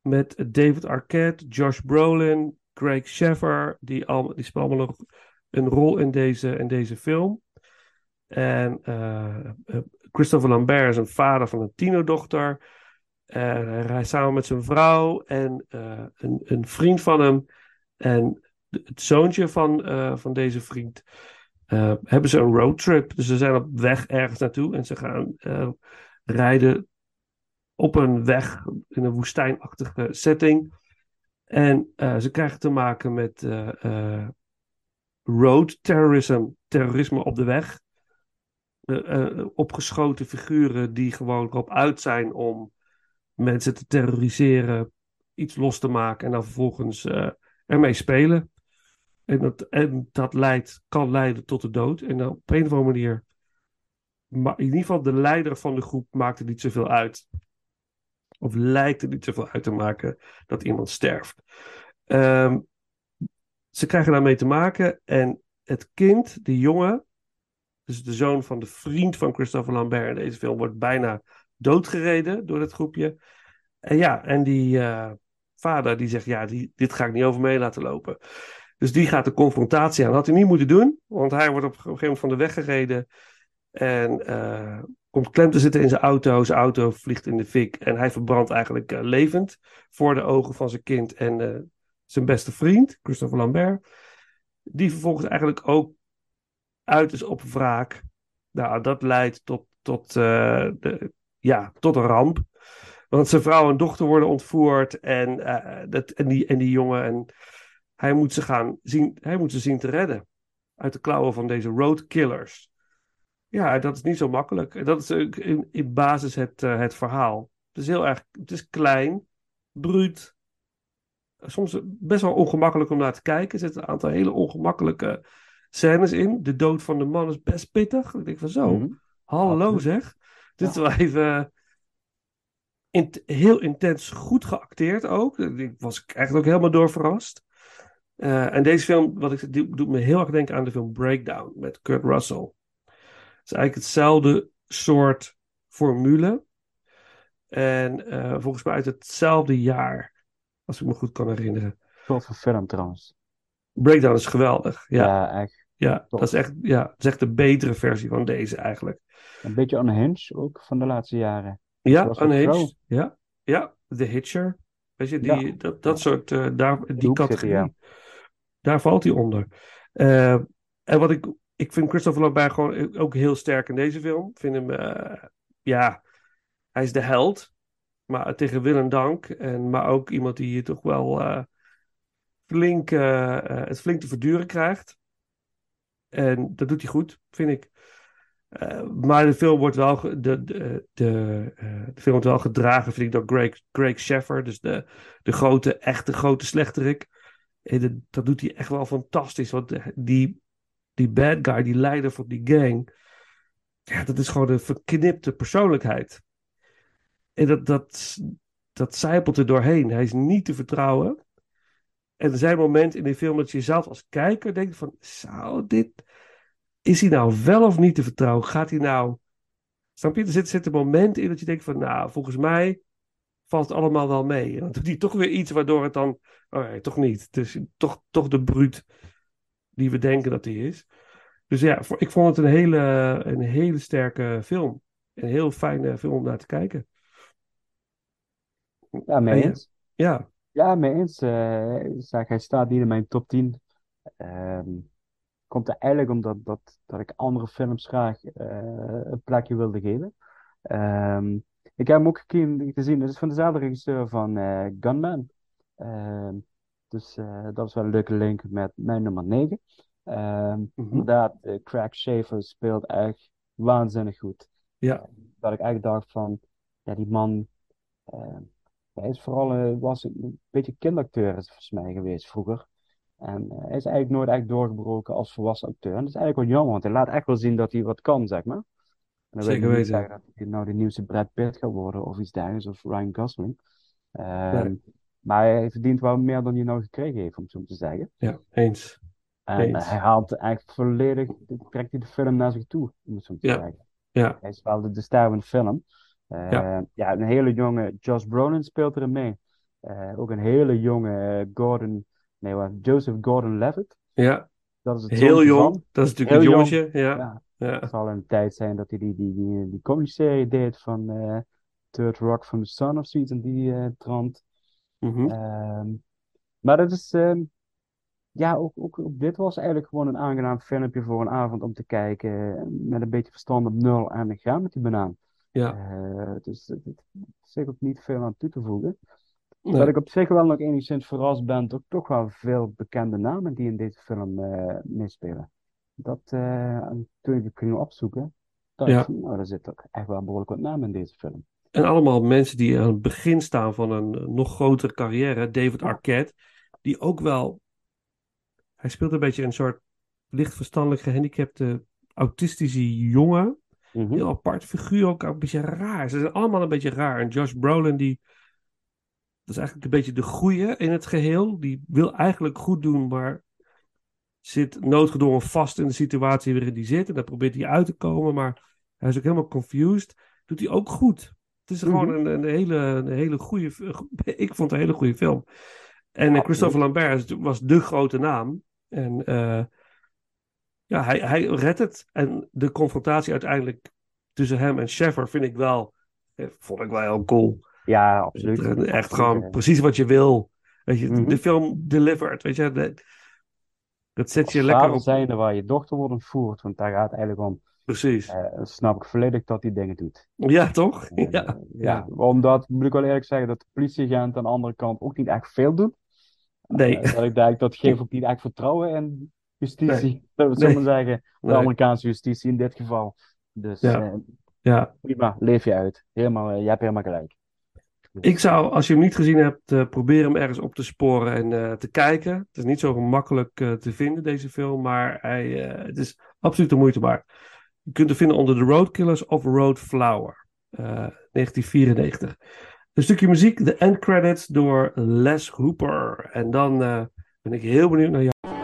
[SPEAKER 4] met David Arquette, Josh Brolin, Craig Sheffer, die, al, die spelen allemaal nog een rol in deze, in deze film. En Christopher Lambert is een vader van een tienerdochter. En hij samen met zijn vrouw en eh, een, een vriend van hem. En het zoontje van, eh, van deze vriend. eh, hebben ze een roadtrip. Dus ze zijn op weg ergens naartoe. En ze gaan rijden op een weg in een woestijnachtige setting. En ze krijgen te maken met road terrorism, terrorisme op de weg. Opgeschoten figuren die gewoon erop uit zijn om mensen te terroriseren, iets los te maken en dan vervolgens eh, ermee spelen. En dat, en dat leidt, kan leiden tot de dood. En dan op een of andere manier, maar in ieder geval de leider van de groep maakt het niet zoveel uit. Of lijkt het niet zoveel uit te maken dat iemand sterft. Ehm, ze krijgen daarmee te maken. En het kind, die jongen, dus de zoon van de vriend van Christopher Lambert in deze film, wordt bijna doodgereden door dat groepje. En ja, en die eh, vader die zegt, ja, dit ga ik niet over mee laten lopen. Dus die gaat de confrontatie aan. Dat had hij niet moeten doen, want hij wordt op een gegeven moment van de weg gereden. En eh, komt klem te zitten in zijn auto. Zijn auto vliegt in de fik. En hij verbrandt eigenlijk eh, levend voor de ogen van zijn kind en zijn beste vriend, Christopher Lambert. Die vervolgens eigenlijk ook uit is op wraak. Nou, dat leidt tot, tot, de, ja, tot een ramp. Want zijn vrouw en dochter worden ontvoerd. En, eh, dat, en, die, en die jongen. En hij moet ze gaan zien. Hij moet ze zien te redden. Uit de klauwen van deze roadkillers. Ja, dat is niet zo makkelijk. En dat is in, in basis het, eh, het verhaal. Het is heel erg. Het is klein, bruut. Soms best wel ongemakkelijk om naar te kijken. Er zitten een aantal hele ongemakkelijke scènes in. De dood van de man is best pittig. Ik denk van zo.
[SPEAKER 3] Mhm.
[SPEAKER 4] Hallo zeg. Dit is wel even int- heel intens goed geacteerd ook. Ik was eigenlijk ook helemaal door verrast. Eh, en deze film, wat ik die doet me heel erg denken aan de film Breakdown met Kurt Russell. Het is eigenlijk hetzelfde soort formule. En eh, volgens mij uit hetzelfde jaar, als ik me goed kan herinneren.
[SPEAKER 3] Van film trouwens.
[SPEAKER 4] Breakdown is geweldig. Ja,
[SPEAKER 3] Ja, echt.
[SPEAKER 4] Ja,
[SPEAKER 3] top.
[SPEAKER 4] dat, is echt, ja dat is echt de betere versie van deze eigenlijk.
[SPEAKER 3] Een beetje unhinged ook van de laatste jaren.
[SPEAKER 4] Ja,
[SPEAKER 3] Zoals
[SPEAKER 4] Unhinged. Ja, ja, The Hitcher. Weet je, die,
[SPEAKER 3] Ja.
[SPEAKER 4] dat, dat soort, eh, daar, die categorie.
[SPEAKER 3] ja.
[SPEAKER 4] Daar valt hij onder. Eh, en wat ik, ik vind Christopher Lambert gewoon ook heel sterk in deze film. Ik vind hem, eh, ja, hij is de held. Maar tegen wil en dank. En, maar ook iemand die je toch wel flink, het flink te verduren krijgt. En dat doet hij goed, vind ik. Eh, maar de film wordt wel, de, de, de, eh, de film wordt wel gedragen, vind ik, door Greg, Greg Sheffer. Dus de, de grote, echte grote slechterik. En dat, doet hij echt wel fantastisch. Want de- die, die bad guy, die leider van die gang. Ja, dat is gewoon een verknipte persoonlijkheid. En dat, dat, dat zijpelt er doorheen. Hij is niet te vertrouwen. En er zijn momenten in die film dat je zelf als kijker denkt van... Zou dit... Is hij nou wel of niet te vertrouwen? Gaat hij nou... Snap je? Er zit, zit een moment in dat je denkt van... Nou, volgens mij valt het allemaal wel mee. En dan doet hij toch weer iets waardoor het dan... Oh nee, toch niet. Het is toch, toch de bruut die we denken dat hij is. Dus ja, ik vond het een hele, een hele sterke film. Een heel fijne film om naar te kijken.
[SPEAKER 3] Ja, mee eens.
[SPEAKER 4] Ja,
[SPEAKER 3] Ja, mee eens. Eh, ik zeg, hij staat niet in mijn top 10. Ehm, komt er eigenlijk omdat dat, dat ik andere films graag eh, een plekje wilde geven. Ehm, Ik heb hem ook gezien. Het is van dezelfde regisseur van eh, Gunman. Ehm, dus eh, dat is wel een leuke link met mijn nummer 9. Ehm,
[SPEAKER 4] Mhm.
[SPEAKER 3] Inderdaad, eh, Craig Schaefer speelt echt waanzinnig goed.
[SPEAKER 4] Ja.
[SPEAKER 3] Dat ik eigenlijk dacht van, ja, die man, eh, hij is vooral eh, was een beetje kinderacteur is volgens mij geweest vroeger. En eh, hij is eigenlijk nooit echt doorgebroken als volwassen acteur. En dat is eigenlijk wel jammer, want hij laat echt wel zien dat hij wat kan, zeg maar. En dan
[SPEAKER 4] Zeker weten.
[SPEAKER 3] zeggen dat hij nou de nieuwste Brad Pitt gaat worden of iets dergelijks, of Ryan Gosling. Ehm. Maar hij verdient wel meer dan hij nou gekregen heeft, om zo te zeggen.
[SPEAKER 4] Ja, eens.
[SPEAKER 3] En
[SPEAKER 4] Eens.
[SPEAKER 3] hij haalt eigenlijk volledig, trekt hij de film naar zich toe, om het zo te
[SPEAKER 4] Ja.
[SPEAKER 3] zeggen.
[SPEAKER 4] Ja,
[SPEAKER 3] Hij is wel de, de ster van de film. Eh,
[SPEAKER 4] Ja.
[SPEAKER 3] ja. een hele jonge Josh Brolin speelt erin mee. Eh, ook een hele jonge eh, Gordon, nee, wat, Joseph Gordon-Levitt.
[SPEAKER 4] ja.
[SPEAKER 3] Dat is het
[SPEAKER 4] Heel jong.
[SPEAKER 3] van.
[SPEAKER 4] Dat is natuurlijk
[SPEAKER 3] Heel
[SPEAKER 4] een
[SPEAKER 3] jong.
[SPEAKER 4] jongetje. Ja.
[SPEAKER 3] Ja,
[SPEAKER 4] Ja.
[SPEAKER 3] het zal een tijd zijn dat hij die, die, die, die comedy-serie deed van Third Rock from the Sun of zoiets in die trant.
[SPEAKER 4] Mhm.
[SPEAKER 3] Ehm, maar dat is, ehm, ja, ook, ook, ook dit was eigenlijk gewoon een aangenaam filmpje voor een avond om te kijken. Met een beetje verstand op nul en ga met die banaan.
[SPEAKER 4] Ja.
[SPEAKER 3] Eh, dus het is zich ook niet veel aan toe te voegen.
[SPEAKER 4] Nee.
[SPEAKER 3] Dat ik op zich wel nog enigszins verrast ben door toch wel veel bekende namen die in deze film eh, meespelen. Dat, eh, en toen ik het ging opzoeken, dacht
[SPEAKER 4] Ja.
[SPEAKER 3] nou, er zit toch echt wel behoorlijk wat namen in deze film.
[SPEAKER 4] En allemaal mensen die aan het begin staan van een nog grotere carrière. David Arquette, die ook wel. Hij speelt een beetje een soort licht verstandelijk gehandicapte autistische jongen.
[SPEAKER 3] Mhm.
[SPEAKER 4] Heel apart figuur, ook een beetje raar. Ze zijn allemaal een beetje raar. En Josh Brolin, die. Dat is eigenlijk een beetje de goeie in het geheel. Die wil eigenlijk goed doen, maar zit noodgedwongen vast in de situatie waarin hij zit. En daar probeert hij uit te komen, maar hij is ook helemaal confused. Doet hij ook goed. Het is gewoon een, een hele, een hele goede. Ik vond het een hele goede film. En eh, Christopher Lambert was de grote naam. En eh, ja, hij, hij redt het. En de confrontatie uiteindelijk tussen hem en Sheffer vind ik wel. eh, Vond ik wel heel cool.
[SPEAKER 3] Ja, absoluut.
[SPEAKER 4] Echt
[SPEAKER 3] Absoluut,
[SPEAKER 4] gewoon
[SPEAKER 3] eh.
[SPEAKER 4] precies wat je wil. Weet je,
[SPEAKER 3] Mhm.
[SPEAKER 4] de film delivered. Weet je, de- dat zet je lekker op.
[SPEAKER 3] zijnde waar je dochter wordt ontvoerd, want daar gaat het eigenlijk om.
[SPEAKER 4] Precies.
[SPEAKER 3] Eh, snap ik volledig dat hij dingen doet.
[SPEAKER 4] Ja, toch?
[SPEAKER 3] En,
[SPEAKER 4] Ja.
[SPEAKER 3] eh, ja, omdat, moet ik wel eerlijk zeggen, dat de politieagent aan de andere kant ook niet echt veel doet.
[SPEAKER 4] Nee.
[SPEAKER 3] Eh, dat ik denk, dat geeft ook niet echt vertrouwen in justitie.
[SPEAKER 4] Nee.
[SPEAKER 3] Dat we
[SPEAKER 4] Nee.
[SPEAKER 3] maar zeggen. De
[SPEAKER 4] Nee.
[SPEAKER 3] Amerikaanse justitie in dit geval. Dus
[SPEAKER 4] Ja.
[SPEAKER 3] eh,
[SPEAKER 4] Ja.
[SPEAKER 3] prima, leef je uit. Helemaal, eh, je hebt helemaal gelijk.
[SPEAKER 4] Ik zou, als je hem niet gezien hebt, eh probeer hem ergens op te sporen en eh, te kijken. Het is niet zo gemakkelijk te vinden, deze film, maar hij, het is absoluut de moeite waard. Je kunt hem vinden onder The Roadkillers of Road Flower, eh, 1994. Een stukje muziek, de end credits door Les Hooper. En dan ben ik heel benieuwd naar jou.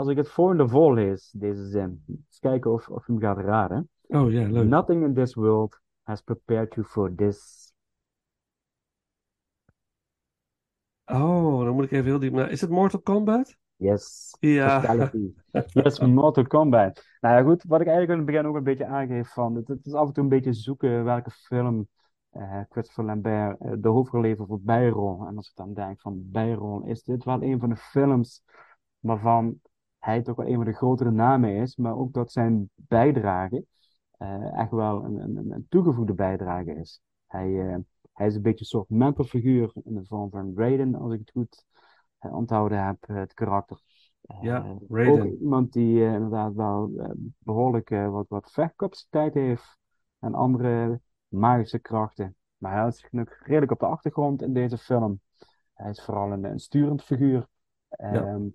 [SPEAKER 3] Als ik het volgende voorlees, deze zin, eens kijken of, of je hem gaat raden.
[SPEAKER 4] Oh ja, leuk.
[SPEAKER 3] Nothing in this world has prepared you for this.
[SPEAKER 4] Oh, dan moet ik even heel diep naar. Is het Mortal Kombat?
[SPEAKER 3] Yes.
[SPEAKER 4] Ja.
[SPEAKER 3] Fatality. Yes, Mortal Kombat. Nou ja, goed. Wat ik eigenlijk in het begin ook een beetje aangeef van. Het, het is af en toe een beetje zoeken welke film eh Christopher Lambert eh, de hoofdrol voor bijrol. En als ik dan denk van bijrol, is dit wel een van de films waarvan hij toch wel een van de grotere namen is, maar ook dat zijn bijdrage eh, echt wel een, een, een toegevoegde bijdrage is. Hij, eh, hij is een beetje een soort mentorfiguur in de vorm van Raiden, als ik het goed eh, onthouden heb, het karakter.
[SPEAKER 4] Ja,
[SPEAKER 3] Ook
[SPEAKER 4] Raiden.
[SPEAKER 3] iemand die inderdaad wel eh, behoorlijk eh, wat, wat vechtcapaciteit heeft en andere magische krachten. Maar hij houdt zich nog redelijk op de achtergrond in deze film. Hij is vooral een, een sturend figuur. Ehm,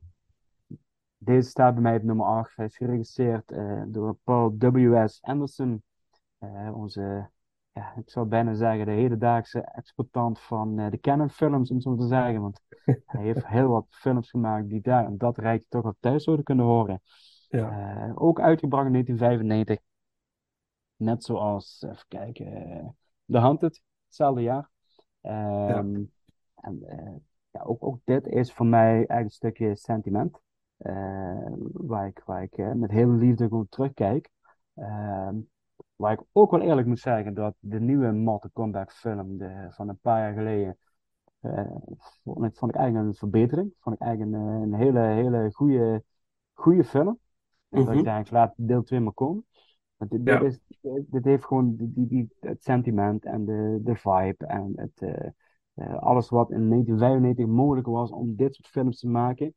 [SPEAKER 3] Deze staat bij mij op nummer 8. Hij is geregisseerd eh, door Paul W.S. Anderson. Eh, onze, ja, ik zou bijna zeggen, de hedendaagse exploitant van eh, de Canon films, om zo te zeggen. Want hij heeft heel wat films gemaakt die daar en dat rijtje toch wel thuis zouden kunnen horen.
[SPEAKER 4] Ja.
[SPEAKER 3] Ook uitgebracht in 1995. Net zoals, even kijken, The Hunted, hetzelfde jaar. Ehm, En eh, ja, ook, ook dit is voor mij eigenlijk een stukje sentiment. Eh, waar ik, waar ik eh, met hele liefde gewoon terugkijk. Ehm, waar ik ook wel eerlijk moet zeggen dat de nieuwe Mortal Kombat film de, van een paar jaar geleden. eh, vond, ik, vond ik eigenlijk een verbetering. Vond ik eigenlijk een, een hele, hele goede, goede film. En dat
[SPEAKER 4] Mhm.
[SPEAKER 3] ik denk, laat deel 2 maar komen. Want dit, dit,
[SPEAKER 4] Ja.
[SPEAKER 3] is, dit heeft gewoon die, die, het sentiment en de, de vibe en het, alles wat in 1995 mogelijk was om dit soort films te maken,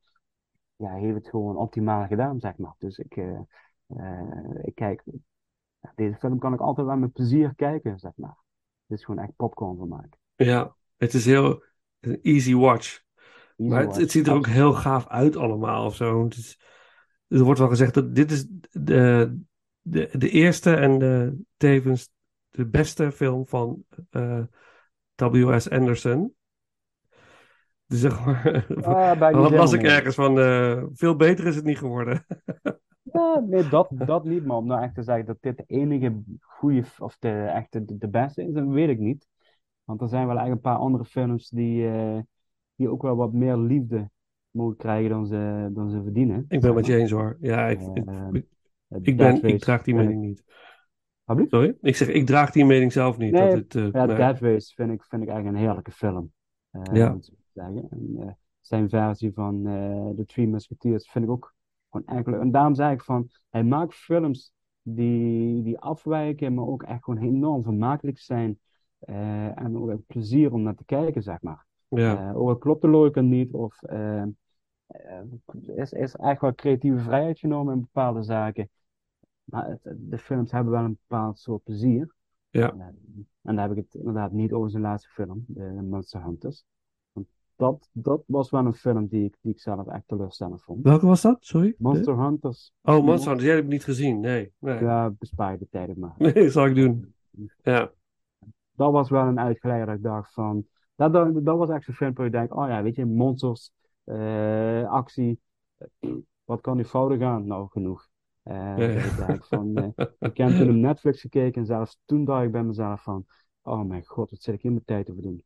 [SPEAKER 3] ja, heeft het gewoon optimaal gedaan, zeg maar. Dus ik, eh, eh, ik kijk, deze film kan ik altijd wel met plezier kijken, zeg maar. Het is gewoon echt popcorn voor maken.
[SPEAKER 4] Ja, het is heel een easy watch.
[SPEAKER 3] Easy
[SPEAKER 4] Maar het,
[SPEAKER 3] watch.
[SPEAKER 4] het ziet er ook heel gaaf uit allemaal of zo. Het is, er wordt wel gezegd dat dit is de, de, de eerste en de, tevens de beste film van eh, W.S. Anderson. Dus zeg maar,
[SPEAKER 3] Ah, ben ik
[SPEAKER 4] las ergens van, eh, veel beter is het niet geworden.
[SPEAKER 3] Ja, nee, dat, dat niet, maar om nou echt te zeggen dat dit de enige goede, of de, echt de, de beste is, dat weet ik niet. Want er zijn wel echt een paar andere films die, eh, die ook wel wat meer liefde mogen krijgen dan ze, dan ze verdienen.
[SPEAKER 4] Ik ben met je eens hoor. Ja, ik,
[SPEAKER 3] Eh,
[SPEAKER 4] ik, ik ben, ik draag die mening niet. Sorry? Ik zeg, ik draag die mening zelf niet.
[SPEAKER 3] Nee,
[SPEAKER 4] dat het,
[SPEAKER 3] Ja. Dead Race vind ik, vind ik eigenlijk een heerlijke film.
[SPEAKER 4] Ja.
[SPEAKER 3] En, eh, zijn versie van eh The Three Musketeers vind ik ook gewoon echt leuk. En daarom zeg ik van, hij maakt films die, die afwijken, maar ook echt gewoon enorm vermakelijk zijn. Eh, en ook plezier om naar te kijken, zeg maar.
[SPEAKER 4] Ja.
[SPEAKER 3] Ook al klopt de logica niet, of eh, is, is echt wel creatieve vrijheid genomen in bepaalde zaken. Maar het- de films hebben wel een bepaald soort plezier.
[SPEAKER 4] Ja.
[SPEAKER 3] En, en dan heb ik het inderdaad niet over zijn laatste film, de Monster Hunters. Dat, dat was wel een film die ik, die ik zelf echt teleurstellend vond.
[SPEAKER 4] Welke was dat? Sorry?
[SPEAKER 3] Monster Hunters.
[SPEAKER 4] Oh, Monster Hunters. Jij hebt het niet gezien. Nee. Nee,
[SPEAKER 3] Ja, bespaar de tijd maar.
[SPEAKER 4] nee zal ik doen. Ja.
[SPEAKER 3] Dat was wel een uitgeleider ik dacht van... Dat, dat, dat was echt zo'n film waar je denkt, oh ja, weet je, monsters, eh, actie, wat kan nu fouten gaan? Nou, genoeg. Eh,
[SPEAKER 4] Ja,
[SPEAKER 3] dat
[SPEAKER 4] ja.
[SPEAKER 3] ik denk van, eh, ik heb toen op Netflix gekeken en zelfs toen dacht ik bij mezelf van, oh mijn god, wat zit ik hier mijn tijd te verdoen?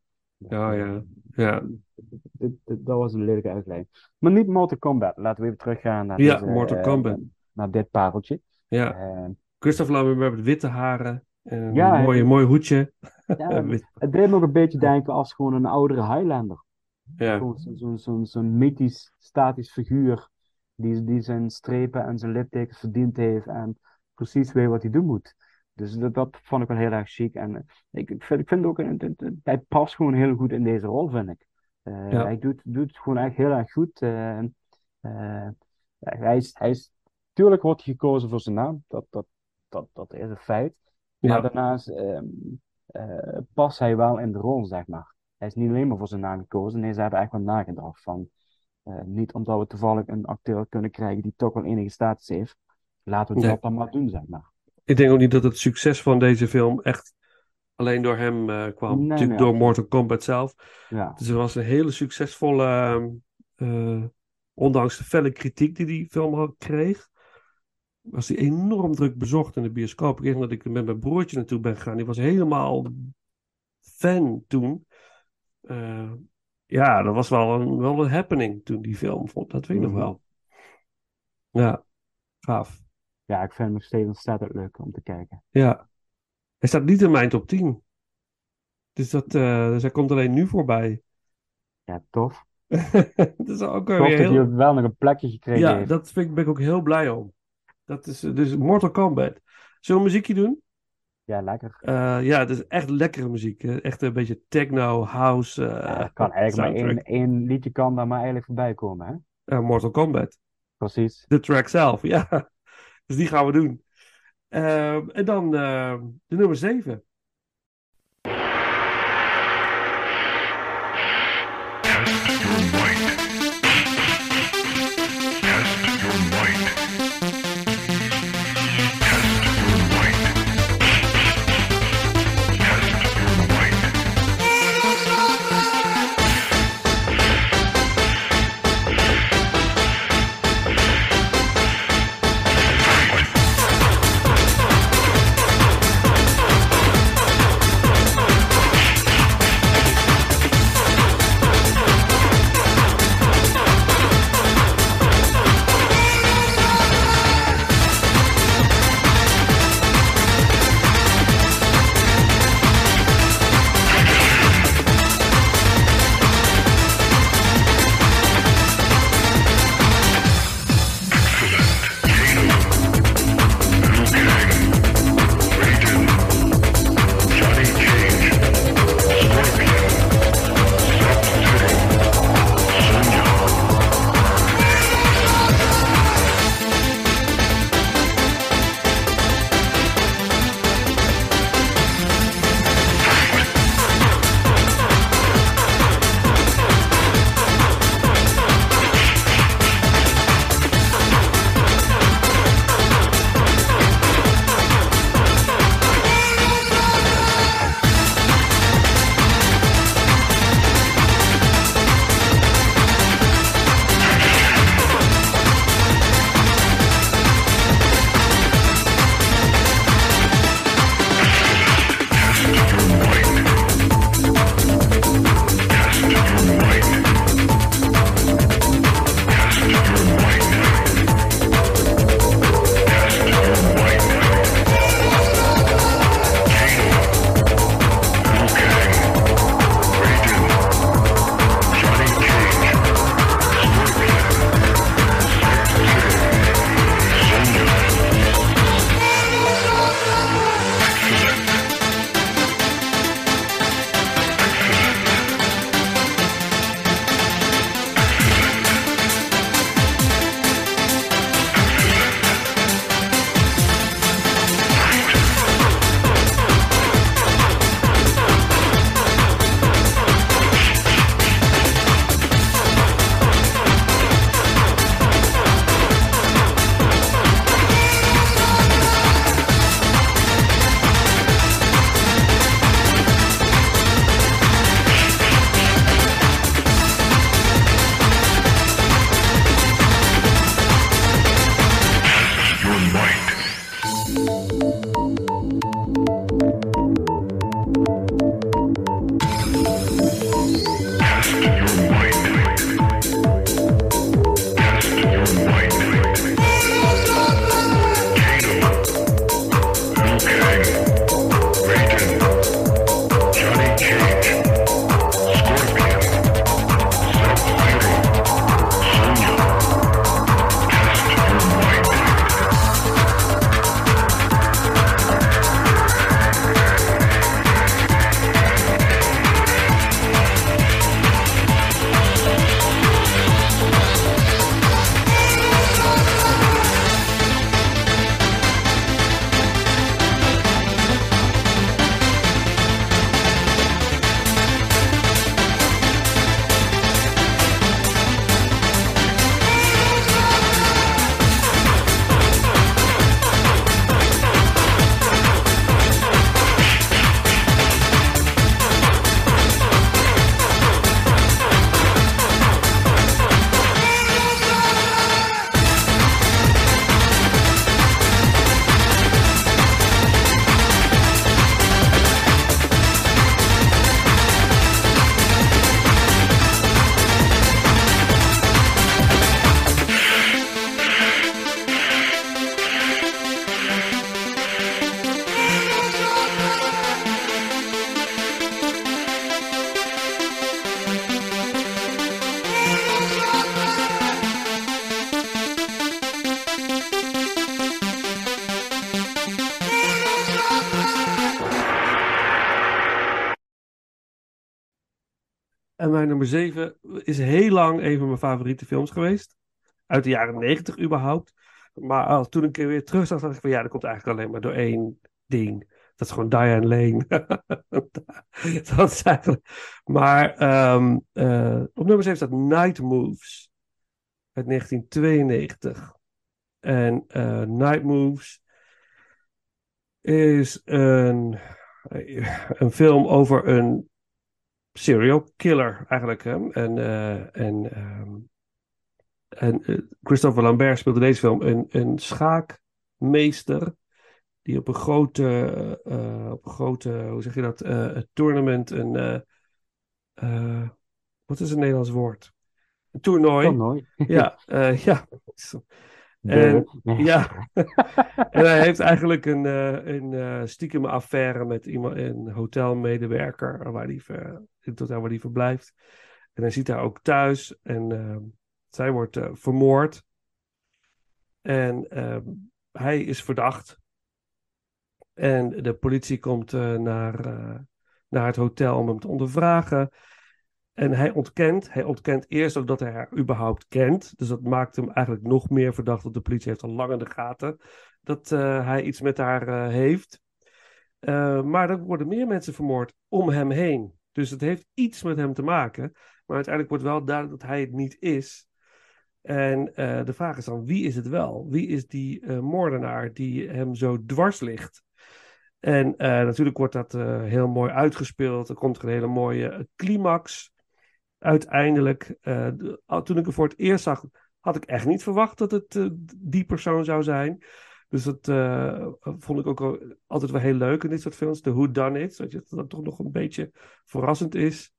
[SPEAKER 4] Ja, ja. Ja.
[SPEAKER 3] Dit- dit- dat was een lelijke uitleiding. Maar niet Mortal Kombat. Laten we even teruggaan naar,
[SPEAKER 4] Ja,
[SPEAKER 3] deze,
[SPEAKER 4] Mortal
[SPEAKER 3] eh,
[SPEAKER 4] Kombat.
[SPEAKER 3] naar dit pareltje.
[SPEAKER 4] Ja.
[SPEAKER 3] Eh,
[SPEAKER 4] Christopher Lambert met witte haren. En een
[SPEAKER 3] Ja,
[SPEAKER 4] mooie,
[SPEAKER 3] hij-
[SPEAKER 4] mooi hoedje.
[SPEAKER 3] ja, het deed me ook een beetje denken als gewoon een oudere Highlander.
[SPEAKER 4] ja.
[SPEAKER 3] Zo'n zo'n zo'n zo'n mythisch, statisch figuur. Die, die zijn strepen en zijn littekens verdiend heeft. En precies weet wat hij doen moet. Dus dat, dat vond ik wel heel erg chic. En eh, ik, ik vind, ik vind ook, een- een- een- hij past gewoon heel goed in deze rol, vind ik. Eh,
[SPEAKER 4] Ja.
[SPEAKER 3] Hij doet, doet het gewoon echt heel erg goed. eh, eh, hij is, hij is, tuurlijk wordt hij gekozen voor zijn naam. Dat, dat, dat, dat is een feit.
[SPEAKER 4] Ja.
[SPEAKER 3] Maar daarnaast ehm, eh, past hij wel in de rol, zeg maar. Hij is niet alleen maar voor zijn naam gekozen. Nee, ze hebben echt wel nagedacht van. eh, niet omdat we toevallig een acteur kunnen krijgen die toch wel enige status heeft. Laten we dat dan maar doen, zeg maar.
[SPEAKER 4] Ik denk ook niet dat het succes van deze film echt alleen door hem eh, kwam.
[SPEAKER 3] Nee,
[SPEAKER 4] Natuurlijk
[SPEAKER 3] nee,
[SPEAKER 4] door. Mortal Kombat zelf.
[SPEAKER 3] Ja,
[SPEAKER 4] Dus het was een hele succesvolle ehm, eh, ondanks de felle kritiek die die film al kreeg, was die enorm druk bezocht in de bioscoop. Ik nog dat ik met mijn broertje naartoe ben gegaan. Die was helemaal fan toen. Eh, ja, dat was wel een, wel een happening toen die film vond. Dat weet ik nog
[SPEAKER 3] Mhm.
[SPEAKER 4] wel. Ja, gaaf.
[SPEAKER 3] Ja, ik vind hem nog steeds ontzettend leuk om te kijken.
[SPEAKER 4] Ja. Hij staat niet in mijn top 10. Dus, dat, eh, dus hij komt alleen nu voorbij.
[SPEAKER 3] Ja, tof.
[SPEAKER 4] dat is ook weer
[SPEAKER 3] Tof dat
[SPEAKER 4] heel...
[SPEAKER 3] wel nog een plekje gekregen
[SPEAKER 4] Ja,
[SPEAKER 3] heeft.
[SPEAKER 4] dat vind ik, ben ik ook heel blij om. Dat is dus Mortal Kombat. Zullen we een muziekje doen?
[SPEAKER 3] Ja, lekker.
[SPEAKER 4] Eh, ja, het is echt lekkere muziek. Echt een beetje techno, house.
[SPEAKER 3] Ja, kan eigenlijk maar één, één liedje kan daar maar eigenlijk voorbij komen, hè?
[SPEAKER 4] Mortal Kombat.
[SPEAKER 3] Precies.
[SPEAKER 4] De track zelf, ja. Dus die gaan we doen. Ehm, en dan eh, de nummer 7. Nummer 7 is heel lang een van mijn favoriete films geweest. Uit de jaren 90 überhaupt. Maar als, toen ik weer terug zag, dacht ik van ja, dat komt eigenlijk alleen maar door één ding. Dat is gewoon Diane Lane. dat is eigenlijk... Maar ehm, eh, op nummer 7 staat Night Moves. Uit 1992. En eh, Night Moves is een, een film over een serial killer eigenlijk. Hè? En, eh, en, ehm, en eh, Christopher Lambert speelde deze film een, een schaakmeester die op een grote, eh, op een grote hoe zeg je dat, een tournament, een, wat is het Nederlands woord? Een toernooi.
[SPEAKER 3] Toernooi.
[SPEAKER 4] Ja, ja. En,
[SPEAKER 3] Nee.
[SPEAKER 4] ja. en hij heeft eigenlijk een, eh, een eh, stiekem affaire met iemand, een hotelmedewerker waar ver, in het hotel waar hij verblijft. En hij ziet haar ook thuis en eh, zij wordt eh, vermoord. En eh, hij is verdacht. En de politie komt naar, naar het hotel om hem te ondervragen. En hij ontkent, hij ontkent eerst ook dat hij haar überhaupt kent. Dus dat maakt hem eigenlijk nog meer verdacht. Want de politie heeft al lang in de gaten dat eh, hij iets met haar eh, heeft. Eh, maar er worden meer mensen vermoord om hem heen. Dus het heeft iets met hem te maken. Maar uiteindelijk wordt wel duidelijk dat hij het niet is. En de vraag is dan, wie is het wel? Wie is die moordenaar die hem zo dwars ligt? En natuurlijk wordt dat heel mooi uitgespeeld. Er komt een hele mooie climax. Uiteindelijk, eh, toen ik hem voor het eerst zag, had ik echt niet verwacht dat het eh, die persoon zou zijn. Dus dat eh, vond ik ook altijd wel heel leuk in dit soort films. De Who Done It, dat dat toch nog een beetje verrassend is.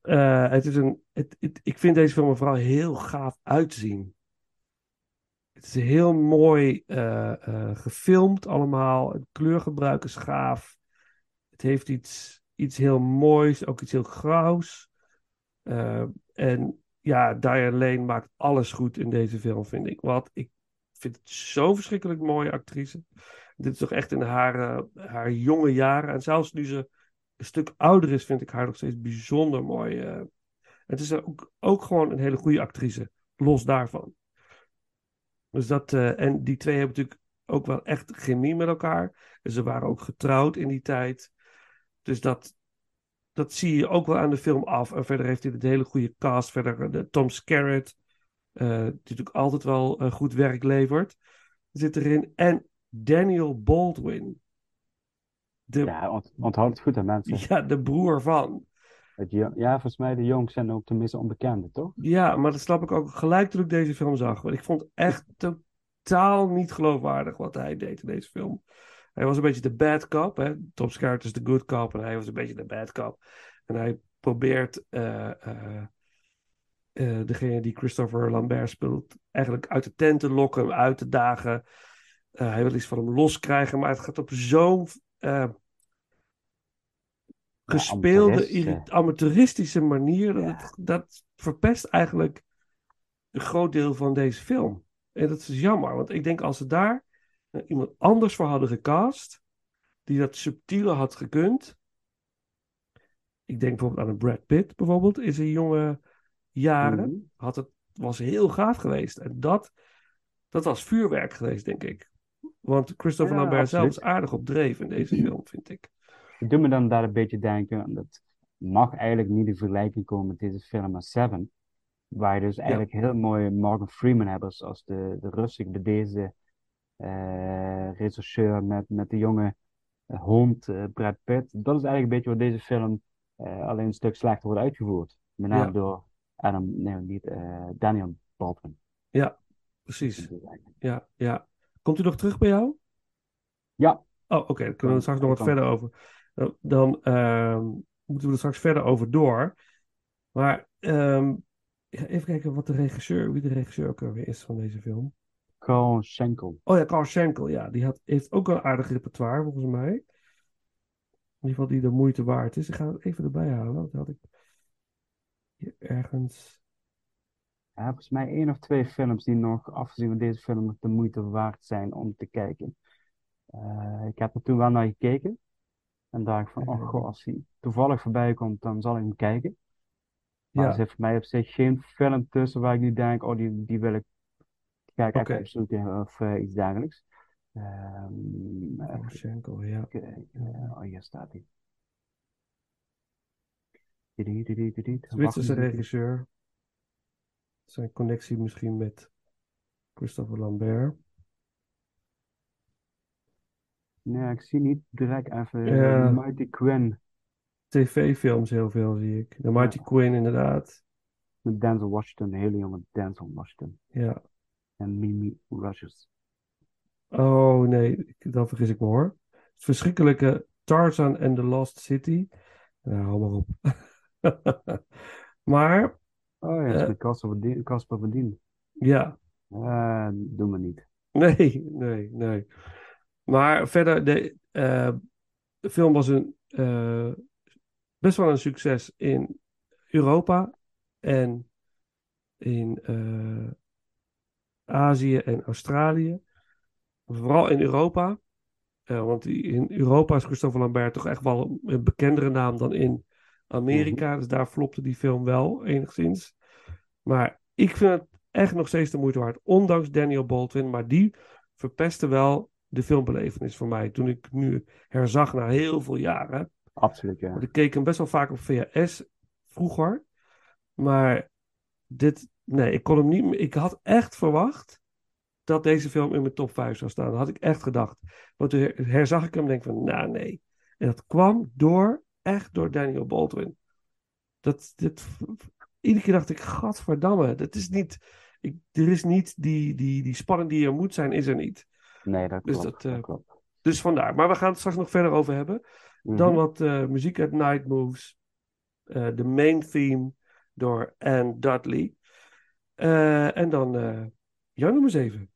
[SPEAKER 4] Het is een, het, het- ik vind deze film vooral heel gaaf uitzien. Het is heel mooi gefilmd allemaal. Het kleurgebruik is gaaf. Het heeft iets, iets heel moois, ook iets heel grauws. Eh, en ja, Diane Lane maakt alles goed in deze film, vind ik. Want ik vind het zo verschrikkelijk mooie actrice. Dit is toch echt in haar, eh, haar jonge jaren. En zelfs nu ze een stuk ouder is, vind ik haar nog steeds bijzonder mooi. eh. het is ook, ook gewoon een hele goede actrice, los daarvan. Dus dat, en die twee hebben natuurlijk ook wel echt chemie met elkaar. En ze waren ook getrouwd in die tijd. Dus dat, dat zie je ook wel aan de film af. En verder heeft hij een hele goede cast. Verder eh, de Tom Skerritt, eh, die natuurlijk altijd wel eh, goed werk levert, zit erin. En Daniel Baldwin. De, ja.
[SPEAKER 3] Ja, ont, onthoud het goed aan mensen.
[SPEAKER 4] de broer van.
[SPEAKER 3] Het ja, volgens mij de jongens zijn ook tenminste onbekende, toch?
[SPEAKER 4] Ja, maar dat snap ik ook gelijk toen ik deze film zag. Want ik vond het echt totaal niet geloofwaardig wat hij deed in deze film. Hij was een beetje de bad cop. Hè? Tom Skerritt is de good cop en hij was een beetje de bad cop. En hij probeert eh, eh, eh, degene die Christopher Lambert speelt eigenlijk uit de tent te lokken, hem uit te dagen. Hij wil iets van hem loskrijgen, maar het gaat op zo'n gespeelde,
[SPEAKER 3] amateuristische.
[SPEAKER 4] manier. Dat,
[SPEAKER 3] Ja.
[SPEAKER 4] dat verpest eigenlijk een groot deel van deze film. En dat is jammer, want ik denk als ze daar iemand anders voor hadden gecast, die dat subtieler had gekund. Ik denk bijvoorbeeld aan een Brad Pitt, bijvoorbeeld, in zijn jonge jaren.
[SPEAKER 3] Mhm.
[SPEAKER 4] Had het, was heel gaaf geweest. En dat, dat was vuurwerk geweest, denk ik. Want Christopher
[SPEAKER 3] Ja,
[SPEAKER 4] Lambert zelf
[SPEAKER 3] absoluut.
[SPEAKER 4] is aardig op dreef in deze film, vind ik.
[SPEAKER 3] Het doet me dan daar een beetje denken, en dat mag eigenlijk niet in vergelijking komen met deze film als Seven. Waar je dus eigenlijk heel mooi Morgan Freeman hebt als, als de, de rustig bedeesde eh rechercheur met, met de jonge eh, hond eh, Brad Pitt. Dat is eigenlijk een beetje wat deze film alleen een stuk slechter wordt uitgevoerd. Met name
[SPEAKER 4] Ja.
[SPEAKER 3] door Adam, nee, niet, Daniel Baldwin.
[SPEAKER 4] Ja, precies. Ja, ja. Komt u nog terug bij jou?
[SPEAKER 3] Ja,
[SPEAKER 4] Oh, oké. Dan kunnen we er straks nog wat
[SPEAKER 3] Kan.
[SPEAKER 4] verder over. Dan, ehm, moeten we er straks verder over door. Maar ja, even kijken wat de regisseur, wie de regisseur ook alweer is van deze film.
[SPEAKER 3] Carl Schenkel.
[SPEAKER 4] Oh ja, Carl Schenkel, ja. Die had, heeft ook een aardig repertoire, volgens mij. In ieder geval die de moeite waard is. Ik ga het even erbij halen. Dat had ik hier ergens.
[SPEAKER 3] Ja, volgens mij één of twee films die nog, afgezien van deze film, de moeite waard zijn om te kijken. Eh, ik heb er toen wel naar gekeken. En dacht van, oh goh, als hij toevallig voorbij komt, dan zal ik hem kijken. Maar
[SPEAKER 4] Ja.
[SPEAKER 3] er zit voor mij op zich geen film tussen waar ik nu denk, oh, die, die wil ik, ga ik even opzoeken of eh, iets dergelijks. Ehm, even
[SPEAKER 4] Poroshenko, ja.
[SPEAKER 3] kijken. Eh, oh, hier staat hij. Zwitserse
[SPEAKER 4] regisseur. Zijn connectie misschien met Christopher Lambert.
[SPEAKER 3] Nee, ik zie niet direct even
[SPEAKER 4] Ja.
[SPEAKER 3] eh, Mighty Quinn
[SPEAKER 4] TV-films heel veel zie ik. The Mighty Quinn inderdaad.
[SPEAKER 3] met Denzel Washington, een hele jonge Denzel Washington.
[SPEAKER 4] Ja.
[SPEAKER 3] En Mimi Rogers.
[SPEAKER 4] Oh nee, dan vergis ik me hoor. Het verschrikkelijke Tarzan and the Lost City. Nou, hou maar op. maar,
[SPEAKER 3] Oh ja,
[SPEAKER 4] Eh.
[SPEAKER 3] met Casper van Dien.
[SPEAKER 4] Ja.
[SPEAKER 3] Eh, doe maar niet.
[SPEAKER 4] Nee, nee, nee. Maar verder, de, eh, de film was een, best wel een succes in Europa en in eh, Azië en Australië. Vooral in Europa. Eh, want die- in Europa is Christopher Lambert toch echt wel een bekendere naam dan in Amerika. Dus daar flopte die film wel enigszins. Maar ik vind het echt nog steeds de moeite waard. Ondanks Daniel Baldwin. Maar die verpestte wel de filmbelevenis voor mij. Toen ik nu herzag na heel veel jaren.
[SPEAKER 3] Absoluut, ja.
[SPEAKER 4] Want ik keek hem best wel vaak op VHS vroeger. Maar dit, nee, ik kon hem niet. Ik had echt verwacht dat deze film in mijn top 5 zou staan. Dat had ik echt gedacht. Want toen her- herzag ik hem en denk van, nou nee. En dat kwam door, echt door Daniel Baldwin. Dat, dit, iedere keer dacht ik, gadverdamme, dat is niet, ik, er is niet die, die, die spanning die er moet zijn, is er niet.
[SPEAKER 3] Nee, dat
[SPEAKER 4] Dus
[SPEAKER 3] klopt.
[SPEAKER 4] dat, eh,
[SPEAKER 3] dat klopt.
[SPEAKER 4] Dus vandaar. Maar we gaan het straks nog verder over hebben. Dan
[SPEAKER 3] Mhm.
[SPEAKER 4] wat eh, muziek uit Night Moves. Eh, De main theme door Anne Dudley. Eh, en dan eh jouw nummer 7.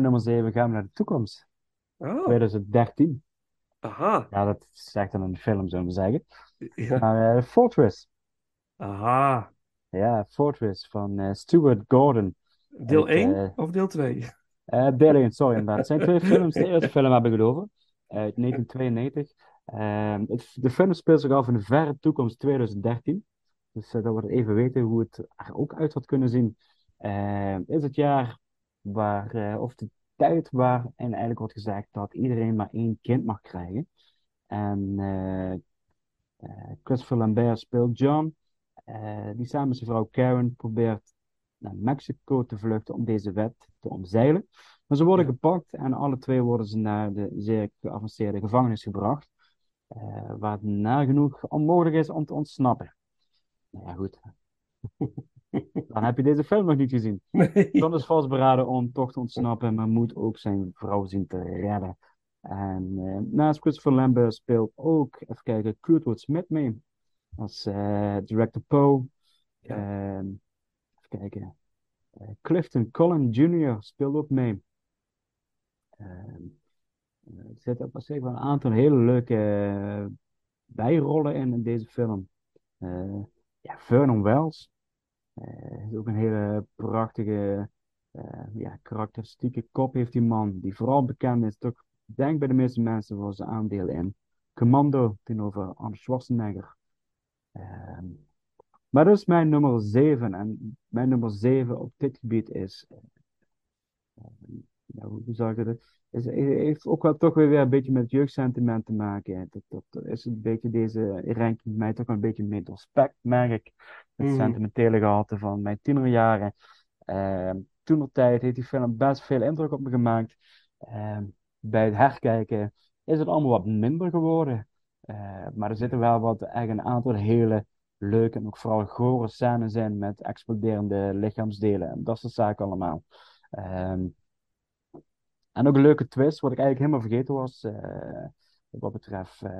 [SPEAKER 3] Nummer 7 gaan we naar de toekomst.
[SPEAKER 4] Oh,
[SPEAKER 3] 2013.
[SPEAKER 4] aha.
[SPEAKER 3] Ja, dat zegt dan een film, zullen we zeggen.
[SPEAKER 4] Ja.
[SPEAKER 3] Maar eh, Fortress.
[SPEAKER 4] Aha.
[SPEAKER 3] Ja, Fortress van eh, Stuart Gordon.
[SPEAKER 4] Deel
[SPEAKER 3] Uit,
[SPEAKER 4] 1
[SPEAKER 3] eh,
[SPEAKER 4] of deel 2?
[SPEAKER 3] Eh deel 1, sorry inderdaad. Het zijn twee films. De eerste film heb ik het over. Uit 1992. Ehm, het, de film speelt zich af in de verre toekomst 2013. Dus dat we even weten hoe het er ook uit had kunnen zien. Ehm, is het jaar waar, eh, of de tijd waar en eigenlijk wordt gezegd dat iedereen maar één kind mag krijgen. En eh, eh, Christopher Lambert speelt John. die samen met zijn vrouw Karen probeert naar Mexico te vluchten om deze wet te omzeilen. Maar ze worden gepakt en alle twee worden ze naar de zeer geavanceerde gevangenis gebracht, waar het nagenoeg onmogelijk is om te ontsnappen. Nou ja, goed. Dan heb je deze film nog niet gezien.
[SPEAKER 4] Nee.
[SPEAKER 3] John is vastberaden om toch te ontsnappen, maar moet ook zijn vrouw zien te redden. En eh, naast Christopher Lambert speelt ook, even kijken, Kurtwood Smith mee. Als eh, director Poe. Ehm, even kijken. Eh, Clifton Collin Jr. speelt ook mee. Ehm, eh, er zitten op zich wel een aantal hele leuke bijrollen in, in deze film. Ja, Vernon Wells. Eh, is ook een hele prachtige, eh, ja, karakteristieke kop heeft die man. Die vooral bekend is, toch, denk bij de meeste mensen, voor zijn aandeel in Commando tegenover Arnold Schwarzenegger. Ehm, maar dat is mijn nummer 7. En mijn nummer 7 op dit gebied is. Ja, hoe zou ik dat? Is, heeft ook wel toch weer, weer een beetje met jeugdsentiment te maken. Dat, dat is een beetje deze ranking mij toch wel een beetje mee doorspekt, merk ik. Het
[SPEAKER 4] Mhm.
[SPEAKER 3] sentimentele gehalte van mijn tienerjaren. Ehm toen op tijd heeft die film best veel indruk op me gemaakt. Ehm, bij het herkijken is het allemaal wat minder geworden. Eh, maar er zitten wel wat, echt een aantal hele leuke en ook vooral gore scènes in met exploderende lichaamsdelen en dat soort zaken allemaal. Ehm, en ook een leuke twist, wat ik eigenlijk helemaal vergeten was, eh, wat betreft eh,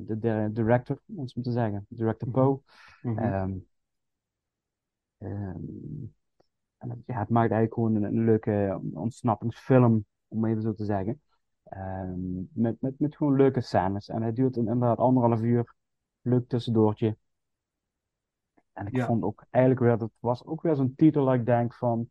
[SPEAKER 3] de, de director, om het zo te zeggen, director Poe.
[SPEAKER 4] Mhm.
[SPEAKER 3] Ehm, ehm, ja, het maakt eigenlijk gewoon een, een leuke ontsnappingsfilm, om even zo te zeggen. Ehm, met, met, met gewoon leuke scènes. En het duurt inderdaad anderhalf uur. Leuk tussendoortje. En ik
[SPEAKER 4] Ja.
[SPEAKER 3] vond ook eigenlijk weer, dat was ook weer zo'n titel dat ik denk van,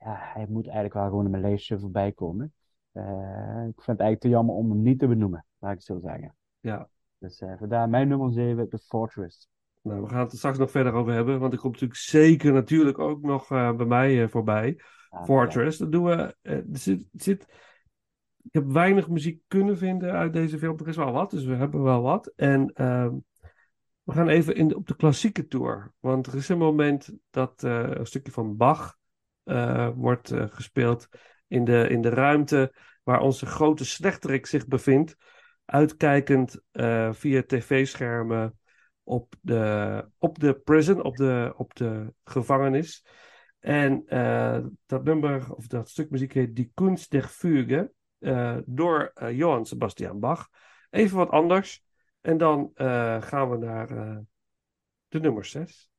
[SPEAKER 3] ja, hij moet eigenlijk wel gewoon in mijn lijstje voorbij komen. Eh, ik vind het eigenlijk te jammer om hem niet te benoemen, laat ik het zo zeggen.
[SPEAKER 4] Ja.
[SPEAKER 3] Dus eh, vandaar mijn nummer 7, The Fortress.
[SPEAKER 4] Nou, we gaan het er straks nog verder over hebben, want er komt natuurlijk zeker natuurlijk ook nog eh, bij mij voorbij. Fortress, dat doen we. zit, zit, ik heb weinig muziek kunnen vinden uit deze film. Er is wel wat, dus we hebben wel wat. En ehm, we gaan even in de, op de klassieke tour. Want er is een moment dat een stukje van Bach wordt eh, gespeeld in de, in de ruimte waar onze grote slechterik zich bevindt. Uitkijkend eh, via tv-schermen op de, op de prison, op de, op de gevangenis. En eh, dat nummer, of dat stuk muziek heet Die Kunst der eh, door eh, Johann Sebastian Bach. Even wat anders. En dan eh, gaan we naar eh, de nummer 6.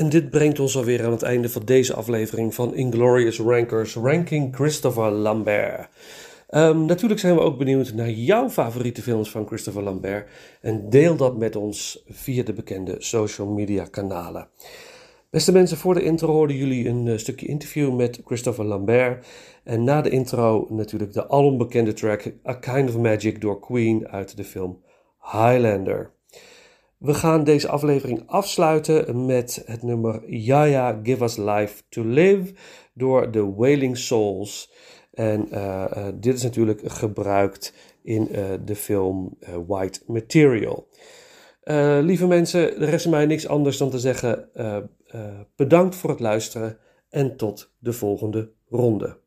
[SPEAKER 4] En dit brengt ons alweer aan het einde van deze aflevering van Inglorious Rankers Ranking Christopher Lambert. Ehm, natuurlijk zijn we ook benieuwd naar jouw favoriete films van Christopher Lambert. En deel dat met ons via de bekende social media kanalen. Beste mensen, voor de intro hoorden jullie een eh, stukje interview met Christopher Lambert. En na de intro natuurlijk de alombekende track A Kind of Magic door Queen uit de film Highlander. We gaan deze aflevering afsluiten met het nummer Yaya Give Us Life to Live door The Wailing Souls. En uh, uh, dit is natuurlijk gebruikt in uh, de film White Material. lieve mensen, er rest mij niks anders dan te zeggen bedankt voor het luisteren en tot de volgende ronde.